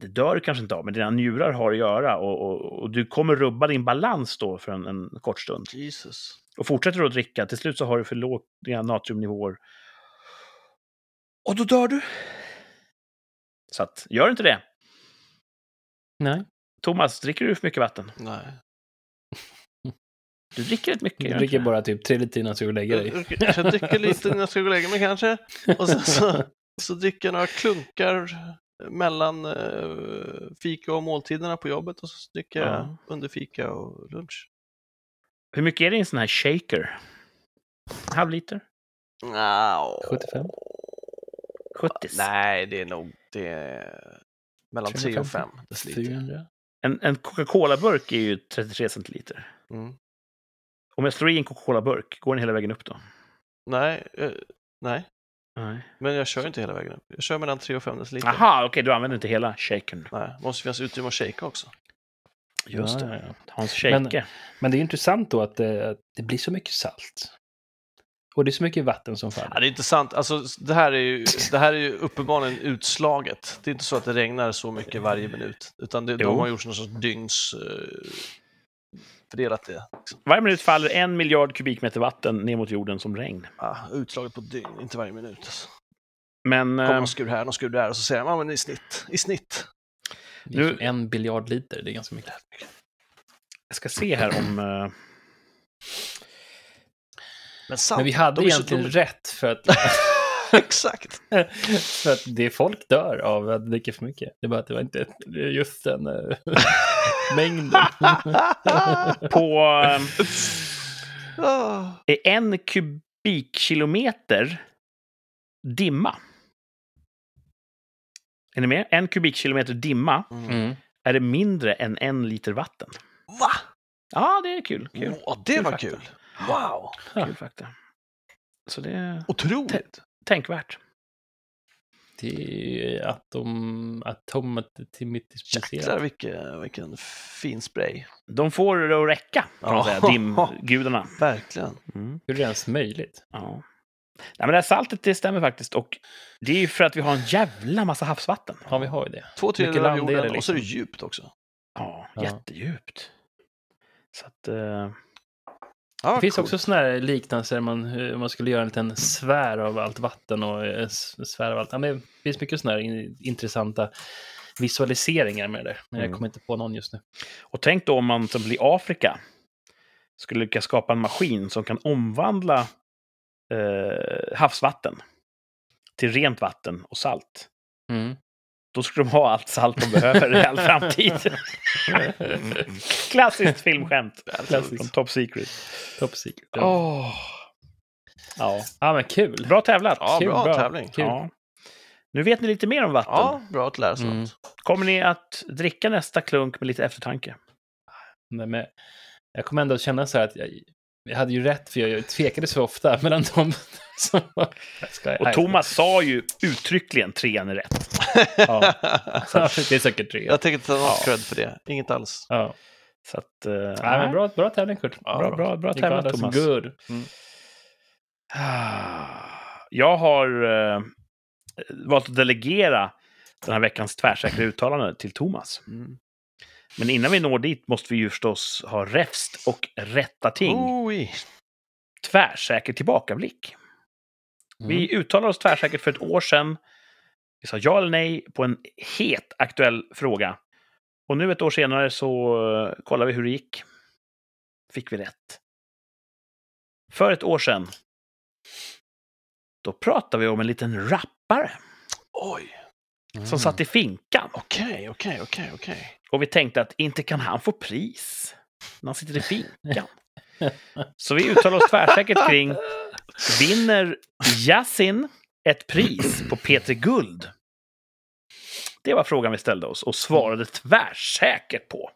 det dör du kanske inte av, men dina njurar har att göra och, och, och du kommer rubba din balans då för en, en kort stund. Jesus. Och fortsätter du att dricka, till slut så har du för låga natriumnivåer. Och då dör du. Så att, gör inte det. Nej. Thomas, dricker du för mycket vatten? Nej. Du dricker rätt mycket. Du dricker bara typ tre liter innan du ska gå och lägga dig. Jag, jag dricker lite innan jag ska gå och lägga mig kanske. Och sen så, så dricker jag några klunkar mellan eh, fika och måltiderna på jobbet och så dricker jag Ja. under fika och lunch. Hur mycket är det i en sån här shaker? En halv liter? Nja, 75? 70? Nej, det är nog det är mellan 3 och 5 deciliter. 400? En, en Coca-Cola-burk är ju 33 centiliter. Mm. Om jag slår i en Coca-Cola-burk, går den hela vägen upp då? Nej, eh, nej, Nej. men jag kör inte hela vägen upp. Jag kör mellan 3 och 5 deciliter. Aha, okej, du använder inte hela shakern. Nej, det måste finnas utrymme att shaka också. Just Ja, det. ja, ja. Hans Men- shake. Men det är intressant då att det, att det blir så mycket salt. Och det är så mycket vatten som Ja, faller. det är inte sant. Alltså, det, här är ju, det här är ju uppenbarligen utslaget. Det är inte så att det regnar så mycket varje minut. Utan det, de har gjort någon sorts dygns... Fördelat det. Liksom. Varje minut faller en miljard kubikmeter vatten ner mot jorden som regn. Ah, utslaget på dygn, inte varje minut. Alltså. Men Kommer eh, någon skur här, någon skur där och så säger man ja, men i snitt. I snitt. Nu- en biljard liter, det är ganska mycket. jag ska se här om... eh, Men sant. Men vi hade så- egentligen rätt för att, Exakt. för att det folk dör av att dricka för mycket. Det är bara att det var inte just den eh, mängden. på eh, Ah. är en kubikkilometer dimma. Är ni med? En kubikkilometer dimma Mm. Är det mindre än en liter vatten. Va? Ja, det är kul. kul. Åh, det Kul var fakta. kul. Wow. Kul fakta. Så det är Otroligt. tänkvärt. Det är atom, atomatimitiserat. Jäklar vilken, vilken fin spray. De får det att räcka, kan man säga, dimgudarna. Verkligen. Mm. Hur är det ens möjligt? Ja. Nej, men det här saltet, det stämmer faktiskt. Och det är ju för att vi har en jävla massa havsvatten. Ja, vi har ju det. Två tredjedelar av jorden det och så är det liksom. djupt också. Ja, Ja. jättedjupt. Så att... eh, Ja, Det finns coolt. också sådana här liknelser, man, hur man skulle göra en liten sfär av allt vatten och eh, sfär av allt. Ja, men det finns mycket sådana här in- intressanta visualiseringar med det där. Men jag Mm. kommer inte på någon just nu. Och tänk då om man exempel i Afrika skulle lyckas skapa en maskin som kan omvandla eh, havsvatten till rent vatten och salt. Mm. Då skulle de ha allt salt de behöver i all framtid. Klassiskt filmskämt. Klassiskt. Från Top Secret. Top secret. Ja. Åh. Ja. ja, men kul. Bra tävlat. Ja, Kul, bra, bra. tävling. Kul. Ja. Nu vet ni lite mer om vatten. Ja, bra att lära sig Mm. något. Kommer ni att dricka nästa klunk med lite eftertanke? Men, men, jag kommer ändå känna så här att jag, jag hade ju rätt, för jag, tvekade så ofta mellan dem som var... Och Thomas sa ju uttryckligen trean är rätt. Ja, det är säkert tre. Jag tänker inte ta något cred för det. Inget alls. Ja. Så att... eh, Nej, men bra, bra tävling, Kurt. Ja, bra, bra, bra got us Thomas. Good. Jag har eh, valt att delegera den här veckans tvärsäkra uttalande till Thomas. Mm. Men innan vi når dit måste vi ju förstås ha räfst och rätta ting. Oj. Tvärsäker tillbakablick. Mm. Vi uttalade oss tvärsäkert för ett år sedan. Vi sa ja eller nej på en het aktuell fråga. Och nu ett år senare så eh, kollar vi hur det gick. Fick vi rätt. För ett år sedan. Då pratade vi om en liten rappare Oj. Mm. som satt i finkan. Okej, okej, okej, okej. Och vi tänkte att inte kan han få pris när han sitter i finkan. Så vi uttalar oss tvärsäkert kring vinner Yasin ett pris på Peter Guld? Det var frågan vi ställde oss och svarade tvärsäkert på.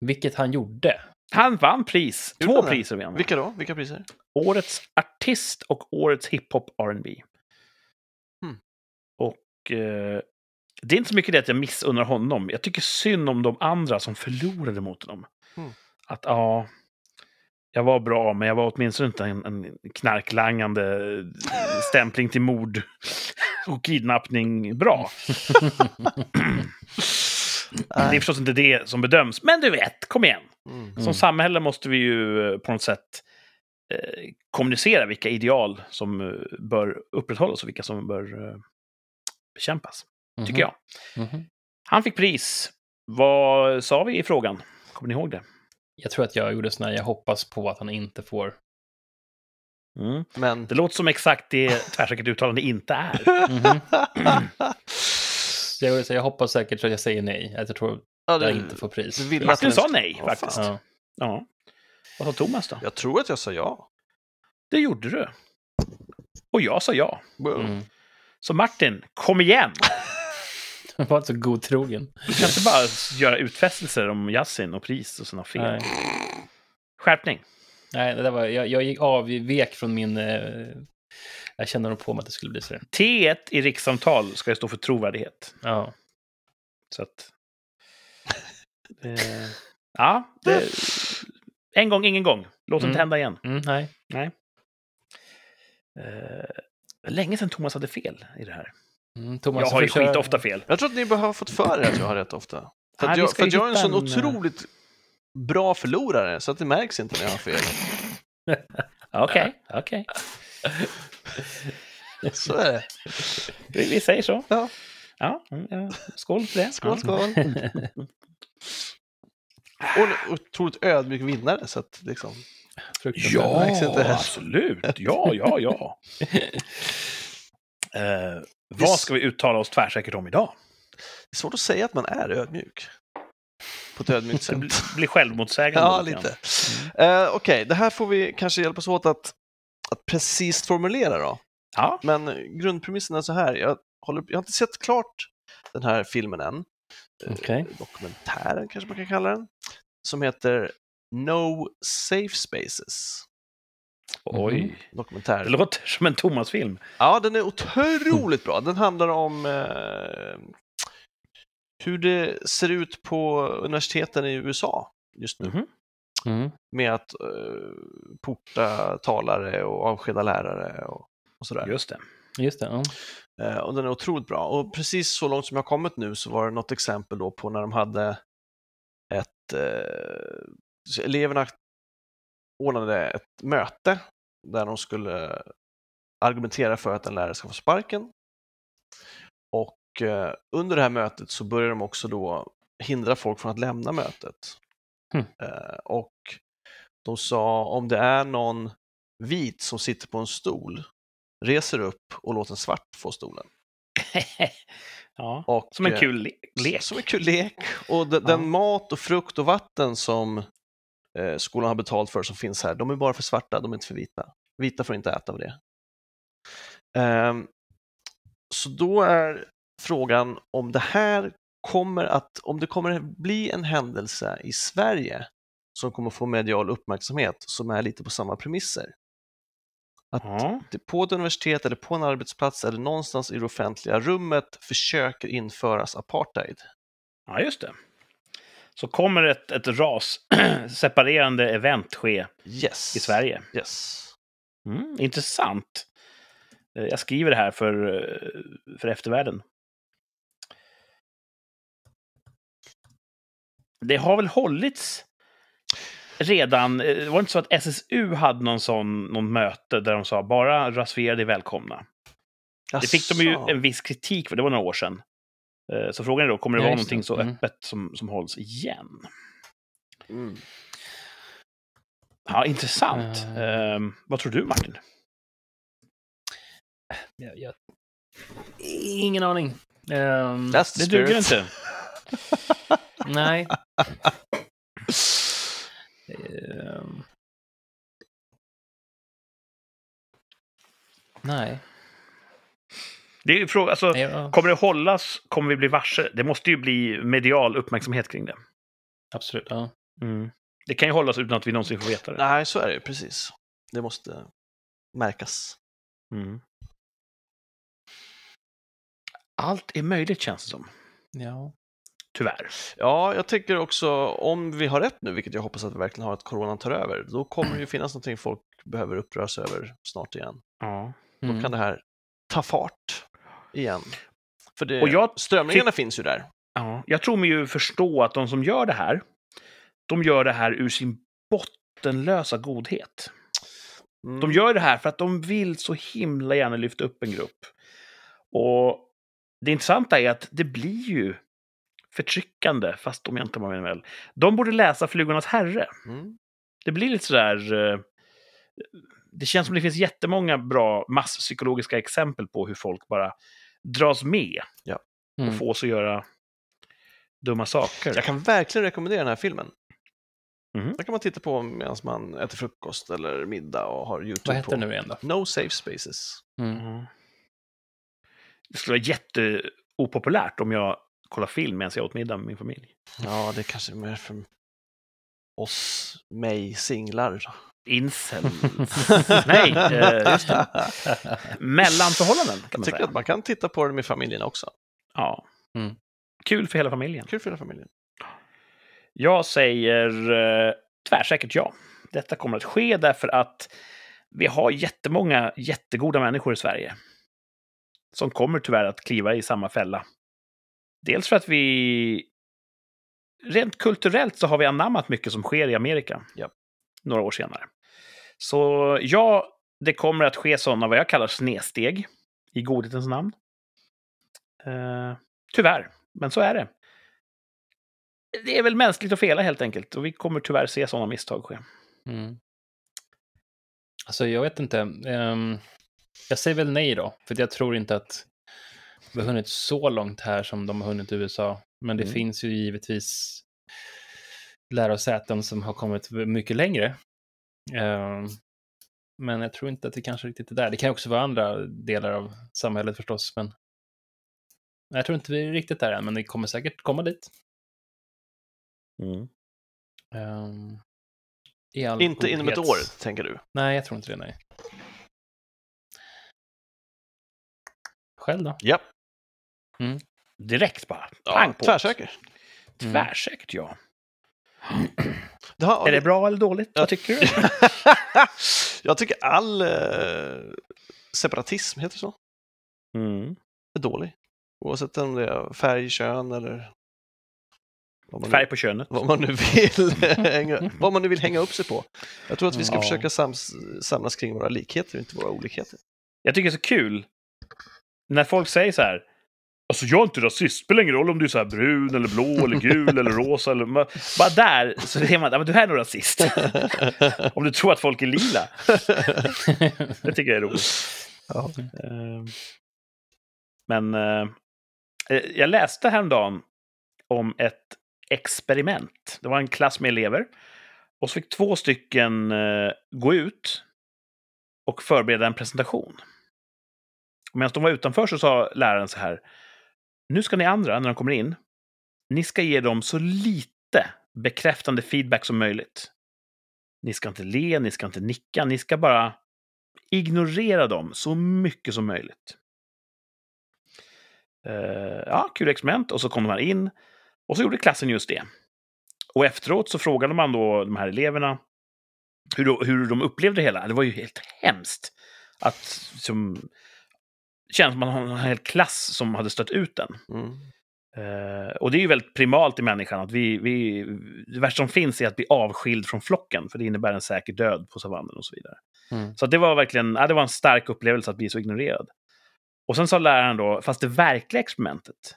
Vilket han gjorde. Han vann pris. Gjorde Två priser vann. Vilka då? Vilka priser? Årets artist och årets hiphop R&B. Och eh, det är inte så mycket det att jag missunnar honom. Jag tycker synd om de andra som förlorade mot honom. Hmm. Att ja, jag var bra, men jag var åtminstone inte en, en knarklangande stämpling till mord och kidnappning bra. Det är förstås inte det som bedöms, men du vet, kom igen. Mm. Som Mm. samhälle måste vi ju eh, på något sätt eh, kommunicera vilka ideal som eh, bör upprätthållas och vilka som bör eh, bekämpas, tycker jag. Mhm. Han fick pris. Vad sa vi i frågan? Kommer ni ihåg det? Jag tror att jag gjorde sån här, jag hoppas på att han inte får. Mm. Men... Det låter som exakt det tvärsäkert uttalande inte är. Mhm. Så jag, här, jag hoppas säkert att jag säger nej, att jag tror att ja, jag du, inte får pris. du vill att Martin den- sa nej, faktiskt. Ja. Ja. Vad sa Thomas då? Jag tror att jag sa ja. Det gjorde du. Och jag sa ja. Mm. Så Martin, kom igen! Var inte så godtrogen. Du kan inte bara göra utfästelser om Yasin och pris och sådana fel. Nej. Skärpning. Nej, det där var, jag, jag gick avvek från min... Eh, jag kände nog på mig att det skulle bli så. T1 i rikssamtal ska ju stå för trovärdighet. Ja. Så att... Eh, ja, det, en gång, ingen gång. Låt det inte Mm. hända igen. Mm, nej. Eh, länge sedan Thomas hade fel i det här. Mm, Thomas, jag har ju köra- skitofta fel. Jag tror att ni bara har fått för er att jag har rätt ofta. För Nej, jag, för jag är en sån en, eh, otroligt bra förlorare, så att det märks inte när jag har fel. Okej, okej. Så är det. Vi, vi säger så. Ja. Ja, ja. Skål för det. Skål, skål. Och en otroligt ödmjuk vinnare, så att liksom... Märks inte här. absolut. Ja, ja, ja. Eh, vad ska vi uttala oss tvärsäkert om idag? Det är svårt att säga att man är ödmjuk. På ett ödmjukt sätt. blir, självmotsägande. Ja, lite lite. Eh, Okej, det här får vi kanske hjälpas åt att, att precis formulera då. Ja, Men grundpremissen är så här, jag, håller, jag har inte sett klart den här filmen än. Eh, Okej. Dokumentären kanske man kan kalla den. Som heter No Safe Spaces. oj. Dokumentär. Det låter som en Thomas-film. Ja, den är otroligt bra. Den handlar om eh, hur det ser ut på universiteten i USA just nu. Mhm. Mm. Med att eh, porta talare och avskeda lärare och, och sådär. Just det. Just det. Ja. Eh, och den är otroligt bra. Och precis så långt som jag kommit nu så var det något exempel då på när de hade ett... Så eleverna ordnade ett möte där de skulle argumentera för att en lärare ska få sparken. Och eh, under det här mötet så börjar de också då hindra folk från att lämna mötet. Eh, och de sa om det är någon vit som sitter på en stol, reser upp och låter en svart få stolen. ja. Och, Som en eh, kul le lek. Som en kul lek. Och de, den Ja. mat och frukt och vatten som eh, skolan har betalt för som finns här, de är bara för svarta, de är inte för vita. Vita får inte äta av det. Ehm, så då är frågan om det här kommer att, om det kommer att bli en händelse i Sverige som kommer få medial uppmärksamhet som är lite på samma premisser. Att det på ett universitet eller på en arbetsplats eller någonstans i det offentliga rummet försöker införas apartheid. ja, just det. Så kommer ett, ett ras separerande event ske Yes. i Sverige. Yes. Mm, intressant. Eh, Jag skriver det här för, eh, för eftervärlden. Det har väl hållits redan, eh, det var inte så att SSU hade någon sån, någon möte där de sa bara rasifierade är välkomna. Det fick de ju en viss kritik för, det var några år sedan. Eh, Så frågan är då, kommer det Ja, vara det. någonting så Mm. öppet som, som hålls igen? Mm. Ja, intressant. Mm. Ehm, vad tror du, Martin? Jag, jag... Ingen aning. The Det duger spirit. inte. nej. Ehm. nej. Det är fråga, alltså, Ja, Kommer det hållas? Kommer vi bli varse? Det måste ju bli medial uppmärksamhet kring det. absolut. Ja. Det kan ju hållas utan att vi någonsin får veta det. Nej, så är det ju, precis. Det måste märkas. Mm. Allt är möjligt känns det som. Ja. Tyvärr. Ja, jag tycker också, om vi har rätt nu, vilket jag hoppas att vi verkligen har, att coronan tar över, då kommer det ju finnas någonting folk behöver uppröras över snart igen. Ja. Då Mm. kan det här ta fart igen. För det, Och jag strömningarna finns ju där. Ja, jag tror mig ju förstå att de som gör det här, de gör det här ur sin bottenlösa godhet. Mm. De gör det här för att de vill så himla gärna lyfta upp en grupp. Och det intressanta är att det blir ju förtryckande, fast de inte var med väl. De borde läsa Flugornas herre. Mm. Det blir lite sådär... eh, Det känns som det finns jättemånga bra masspsykologiska exempel på hur folk bara dras med och Mm. fås att göra dumma saker. Jag kan verkligen rekommendera den här filmen. Mhm. Den kan man titta på medan man äter frukost eller middag och har YouTube Vad heter på. nu igen då? No Safe Spaces. Mm. Mm. Det skulle vara jätteopopulärt om jag kollar film medan jag åt middag med min familj. Ja, det kanske är mer för oss, mig, singlar. Incel. Nej, eh, just det. Mellanförhållanden kan Jag man tycker säga. att man kan titta på det med familjen också. Ja. Mm. Kul för hela familjen. Kul för hela familjen. Jag säger eh, tvärsäkert ja. Detta kommer att ske därför att vi har jättemånga jättegoda människor i Sverige. Som kommer tyvärr att kliva i samma fälla. Dels för att vi... Rent kulturellt så har vi anammat mycket som sker i Amerika. Ja. Några år senare. Så ja, det kommer att ske sådana, vad jag kallar snedsteg. I godhetens namn. Eh, tyvärr, men så är det. Det är väl mänskligt att fela helt enkelt. Och vi kommer tyvärr se sådana misstag ske. Mm. Alltså, jag vet inte. Ehm, jag säger väl nej då, för jag tror inte att vi har hunnit så långt här som de har hunnit i USA. Men det Mm. finns ju givetvis lärosäten som har kommit mycket längre. Ehm, men jag tror inte att det kanske riktigt är där. Det kan också vara andra delar av samhället förstås, men jag tror inte vi är riktigt där än, men det kommer säkert komma dit. Ehm, i all Inte inom ett år, tänker du? Nej, jag tror inte det, nej. Själv då? Ja, Direkt bara. ja tvärsäker. Tvärsäkert ja. Det har, Är det bra eller dåligt? Vad tycker du? jag tycker all eh, separatism, heter det så? Mm. är dålig. Oavsett om det är färg, kön eller Färg nu, på könet. vad man, nu vill hänga, vad man nu vill hänga upp sig på. Jag tror att vi ska Ja. försöka sams, samlas kring våra likheter, inte våra olikheter. Jag tycker det är så kul när folk säger så här. Alltså jag är inte rasist, spelar ingen roll om du är så här brun eller blå eller gul eller rosa. Eller... Bara där så ser man att du här är nog rasist. om du tror att folk är lila. Det tycker jag är roligt. Ja. Eh, Men eh, eh, jag läste häromdagen om ett experiment. Det var en klass med elever. Och så fick två stycken eh, gå ut och förbereda en presentation. Och medan de var utanför så sa läraren så här. Nu ska ni andra, när de kommer in, ni ska ge dem så lite bekräftande feedback som möjligt. Ni ska inte le, ni ska inte nicka, ni ska bara ignorera dem så mycket som möjligt. Uh, ja, kul experiment. Och så kom de här in och så gjorde klassen just det. Och efteråt så frågade man då de här eleverna hur, då, hur de upplevde det hela. Det var ju helt hemskt. Att som, känns som att man har en hel klass som hade stött ut den. Mm. Eh, och det är ju väldigt primalt i människan att vi, vi, det värsta som finns är att bli avskild från flocken, för det innebär en säker död på savannen och så vidare. Mm. Så det var verkligen ja, det var en stark upplevelse att bli så ignorerad. Och sen sa läraren då, fast det verkliga experimentet,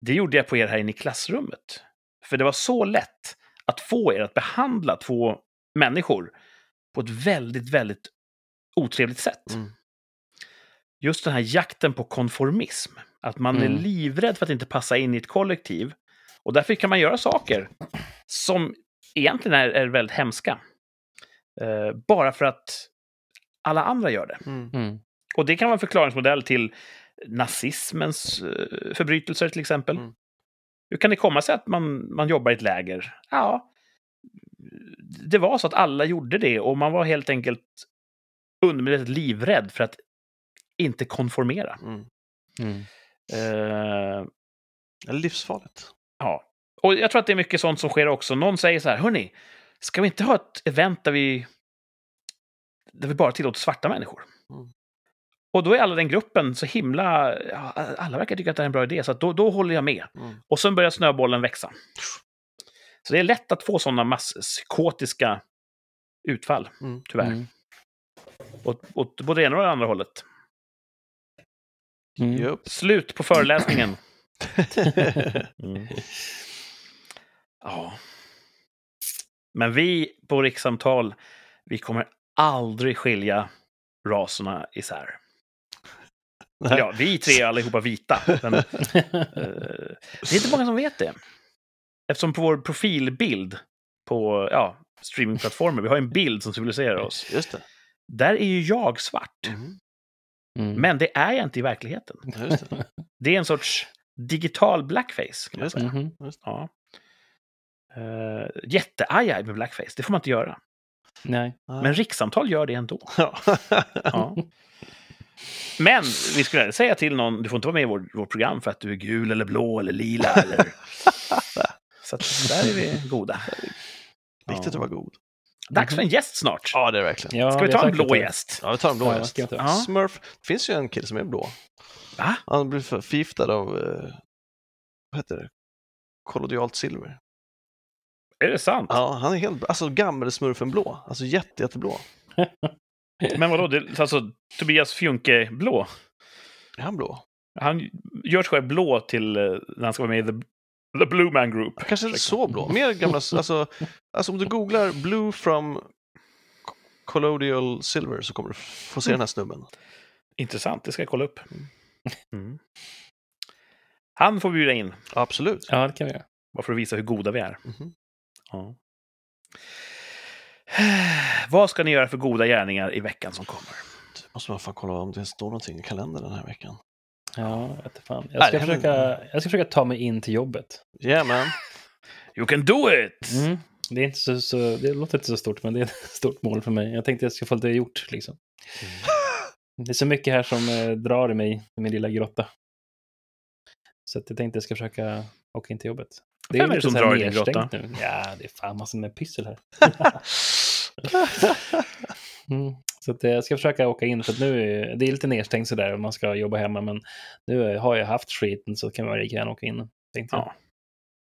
det gjorde jag på er här inne i klassrummet. För det var så lätt att få er att behandla två människor på ett väldigt, väldigt otrevligt sätt. Mm. Just den här jakten på konformism. Att man är Mm. livrädd för att inte passa in i ett kollektiv. Och därför kan man göra saker som egentligen är, är väldigt hemska. Eh, bara för att alla andra gör det. Mm. Mm. Och det kan vara en förklaringsmodell till nazismens eh, förbrytelser till exempel. Mm. Hur kan det komma sig att man, man jobbar i ett läger? Ja, det var så att alla gjorde det och man var helt enkelt undermedvetet livrädd för att inte konformera. Mm. Mm. Eh, livsfarligt. ja. Och jag tror att det är mycket sånt som sker också. Någon säger så här, hörni, ska vi inte ha ett event där vi, där vi bara tillåter svarta människor? Mm. Och då är alla den gruppen så himla... Ja, alla verkar tycka att det är en bra idé, så att då, då håller jag med. Mm. Och sen börjar snöbollen växa. Så det är lätt att få sådana masspsykotiska utfall, Mm. tyvärr. Mm. Åt, åt både det ena och det andra hållet. Mm. Jupp. Slut på föreläsningen. Mm. Ja. Men vi på rikssamtal, vi kommer aldrig skilja raserna isär. Nej. Ja, vi tre är allihopa vita. Men, eh, det är inte många som vet det. Eftersom på vår profilbild på ja, streamingplattformar, vi har en bild som symboliserar oss. Just det. Där är ju jag svart. Mm. Mm. Men det är jag inte i verkligheten. Just det. Det är en sorts digital blackface. Kan man Just det. säga. Mhm. Ja. Uh, jättearg med blackface, det får man inte göra. Nej. Men rikssamtal gör det ändå. Ja. Ja. Men vi skulle säga till någon, du får inte vara med i vårt, vårt program för att du är gul eller blå eller lila. Eller... Så att där är vi goda. Viktigt att vara god. Dags för en gäst snart. Ja, det är verkligen. Ja, Ska vi ta en blå det. gäst? Ja, vi tar en blå Ja, gäst. Ja. Smurf. Det finns ju en kille som är blå. Va? Han blev för- förgiftad av, eh, vad heter det, kollodialt silver. Är det sant? Ja, han är helt, alltså gammelsmurfen blå. Alltså jätte, jätteblå. Men vadå, det, alltså Tobias Fjunke blå? Är han blå? Han gör sig själv blå till eh, när han ska vara med i The, the Blue Man Group. Kanske inte så blå. Mer gamla, alltså, alltså om du googlar blue from collodial silver så kommer du få se den här snubben. Intressant, det ska jag kolla upp. Mm. Han får vi bjuda in, Absolut. Ja, det kan vi göra. bara för att visa hur goda vi är. Mhm. Ja. Vad ska ni göra för goda gärningar i veckan som kommer? Måste man fan kolla om det står någonting i kalendern den här veckan. Ja, jag vet fan. Nej, Jag ska, händer försöka, jag ska försöka ta mig in till jobbet. Yeah man. You can do it! Mm. Det, är inte så, så, det låter inte så stort, men det är ett stort mål för mig. Jag tänkte jag ska få det gjort. Liksom. Det är så mycket här som eh, drar i mig, i min lilla grotta. Så att jag tänkte jag ska försöka åka in till jobbet. Det Vem är det lite som drar i din grotta? Nu. Ja, det är fan massor med pyssel här. Mm. Så att eh, jag ska försöka åka in, för att nu är det är lite nedstängt sådär om man ska jobba hemma, men nu har jag haft skiten så kan man lika gärna åka in. Tänkte jag. Ja.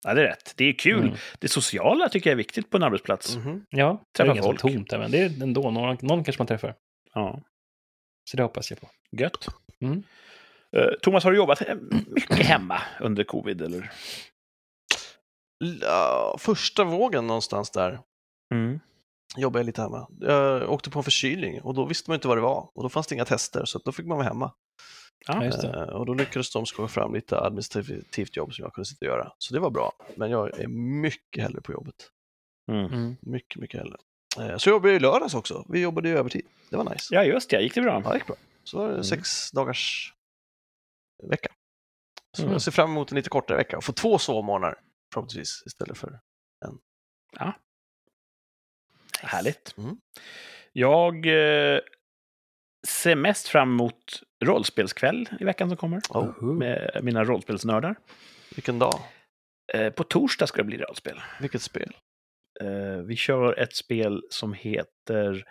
Ja, det är rätt. Det är kul. Mm. Det sociala tycker jag är viktigt på en arbetsplats. Mhm. Ja, det Träffa är ganska folk. tomt där, men det är ändå någon, någon kanske man träffar. Ja, Så det hoppas jag på. gött. Mm. Eh, Thomas, har du jobbat mycket hemma under covid? Eller? L- ja, Första vågen någonstans där Mm. Jobbade jag lite hemma. Jag åkte på en förkylning och då visste man inte vad det var och då fanns det inga tester så då fick man vara hemma. Ja, just det. Eh, Och då lyckades de skaka fram lite administrativt jobb som jag kunde sitta och göra. Så det var bra. Men jag är mycket hellre på jobbet. Mm. Mm. Mycket, mycket hellre. Eh, Så jobbade jag i lördags också. Vi jobbade ju övertid. Det var nice. Ja, just det. Gick det bra? Ja, det gick bra. Så var det Mm. sex dagars vecka. Så Mm. jag ser fram emot en lite kortare vecka och få två sovmorgnar förhoppningsvis istället för Härligt. Mm. Jag eh, ser mest fram emot rollspelskväll i veckan som kommer. oh. Med mina rollspelsnördar. vilken dag. Eh, på torsdag ska det bli rollspel. Vilket spel. Eh, vi kör ett spel som heter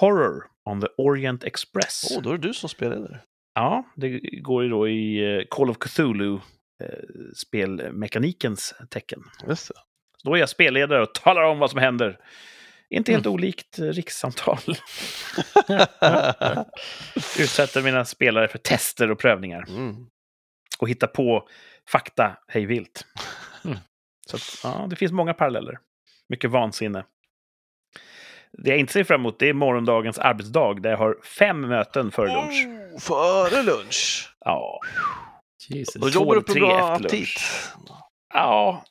Horror on the Orient Express. Åh, oh, då är det du som spelledare. Ja, det går ju då i eh, Call of Cthulhu eh, spelmekanikens tecken. Just det. Så då är jag spelledare och talar om vad som händer. Inte helt olikt eh, rikssamtal. Utsätter mina spelare för tester och prövningar. Mm. Och hittar på fakta hej vilt. Mm. Så att, ja, det finns många paralleller. Mycket vansinne. Det jag inte ser fram emot det är morgondagens arbetsdag där jag har fem möten före lunch. Oh, före lunch. Ja, Jesus. Då Två jobbar du eller på tre bra efter lunch. aptit. ja,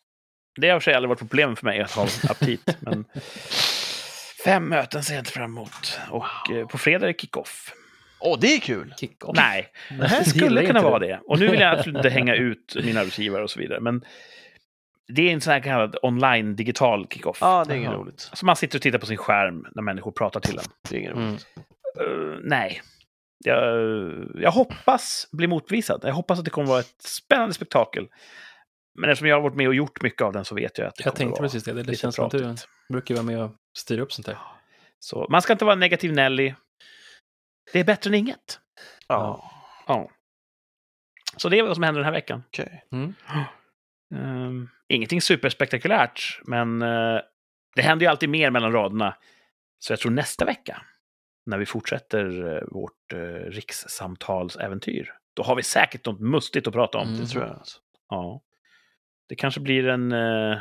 det har i och för sig aldrig varit problem för mig att ha aptit. men fem möten ser jag inte fram emot. Och eh, på fredag är det kick-off. Åh, det är kul! Kick-off. Nej, det skulle kunna vara det. Och nu vill jag absolut inte hänga ut min arbetsgivare och så vidare. Men det är en sån här kallad online digital kickoff. Ja, det är inget roligt. Så man sitter och tittar på sin skärm när människor pratar till en. Det är inget Mm. roligt. Eh, nej. Jag, jag hoppas bli motbevisad. Jag hoppas att det kommer vara ett spännande spektakel. Men eftersom jag har varit med och gjort mycket av den så vet jag att det Jag kommer tänkte vara precis det. Det lite känns som att du brukar vara med och styra upp sånt där. Så man ska inte vara negativ Nelly. Det är bättre än inget. Ja, Ja. Så det är vad som händer den här veckan. okej. Mm. Um, ingenting superspektakulärt, men eh, det händer ju alltid mer mellan raderna. Så jag tror nästa vecka, när vi fortsätter eh, vårt uh, rikssamtalsäventyr, då har vi säkert något mustigt att prata om. Mm. Det tror jag. Alltså. Ja. Det kanske blir en eh,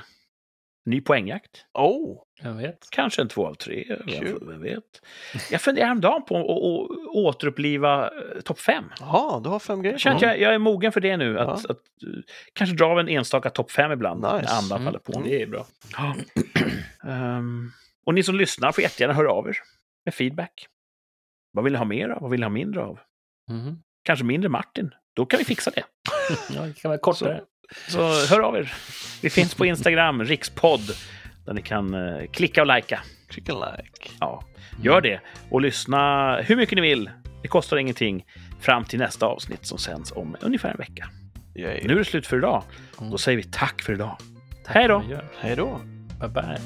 ny poängjakt. Oh, Jag vet. Kanske en två av tre. Kul. Vem vet? Jag funderade häromdagen på att återuppliva eh, topp fem. jaha, du har fem grejer. Jag känner att jag, jag är mogen för det nu. Ja. Att, att, eh, kanske dra av en enstaka topp fem ibland. Nice. När andan Mm. faller på. Det är bra. Ja. Ehm, och ni som lyssnar får jättegärna höra av er med feedback. Vad vill ni ha mer av? Vad vill ni ha mindre av? Mhm. Kanske mindre Martin? Då kan vi fixa det. Ja, det kan vara kortare. Så hör av er. Vi finns på Instagram, rikspodd, där ni kan eh, klicka och likea. Click and like. Ja, gör det. Och lyssna hur mycket ni vill. Det kostar ingenting. Fram till nästa avsnitt som sänds om ungefär en vecka. Yay. Nu är det slut för idag. Mm. Då säger vi tack för idag. Tack Hej då. Hej då. Bye bye.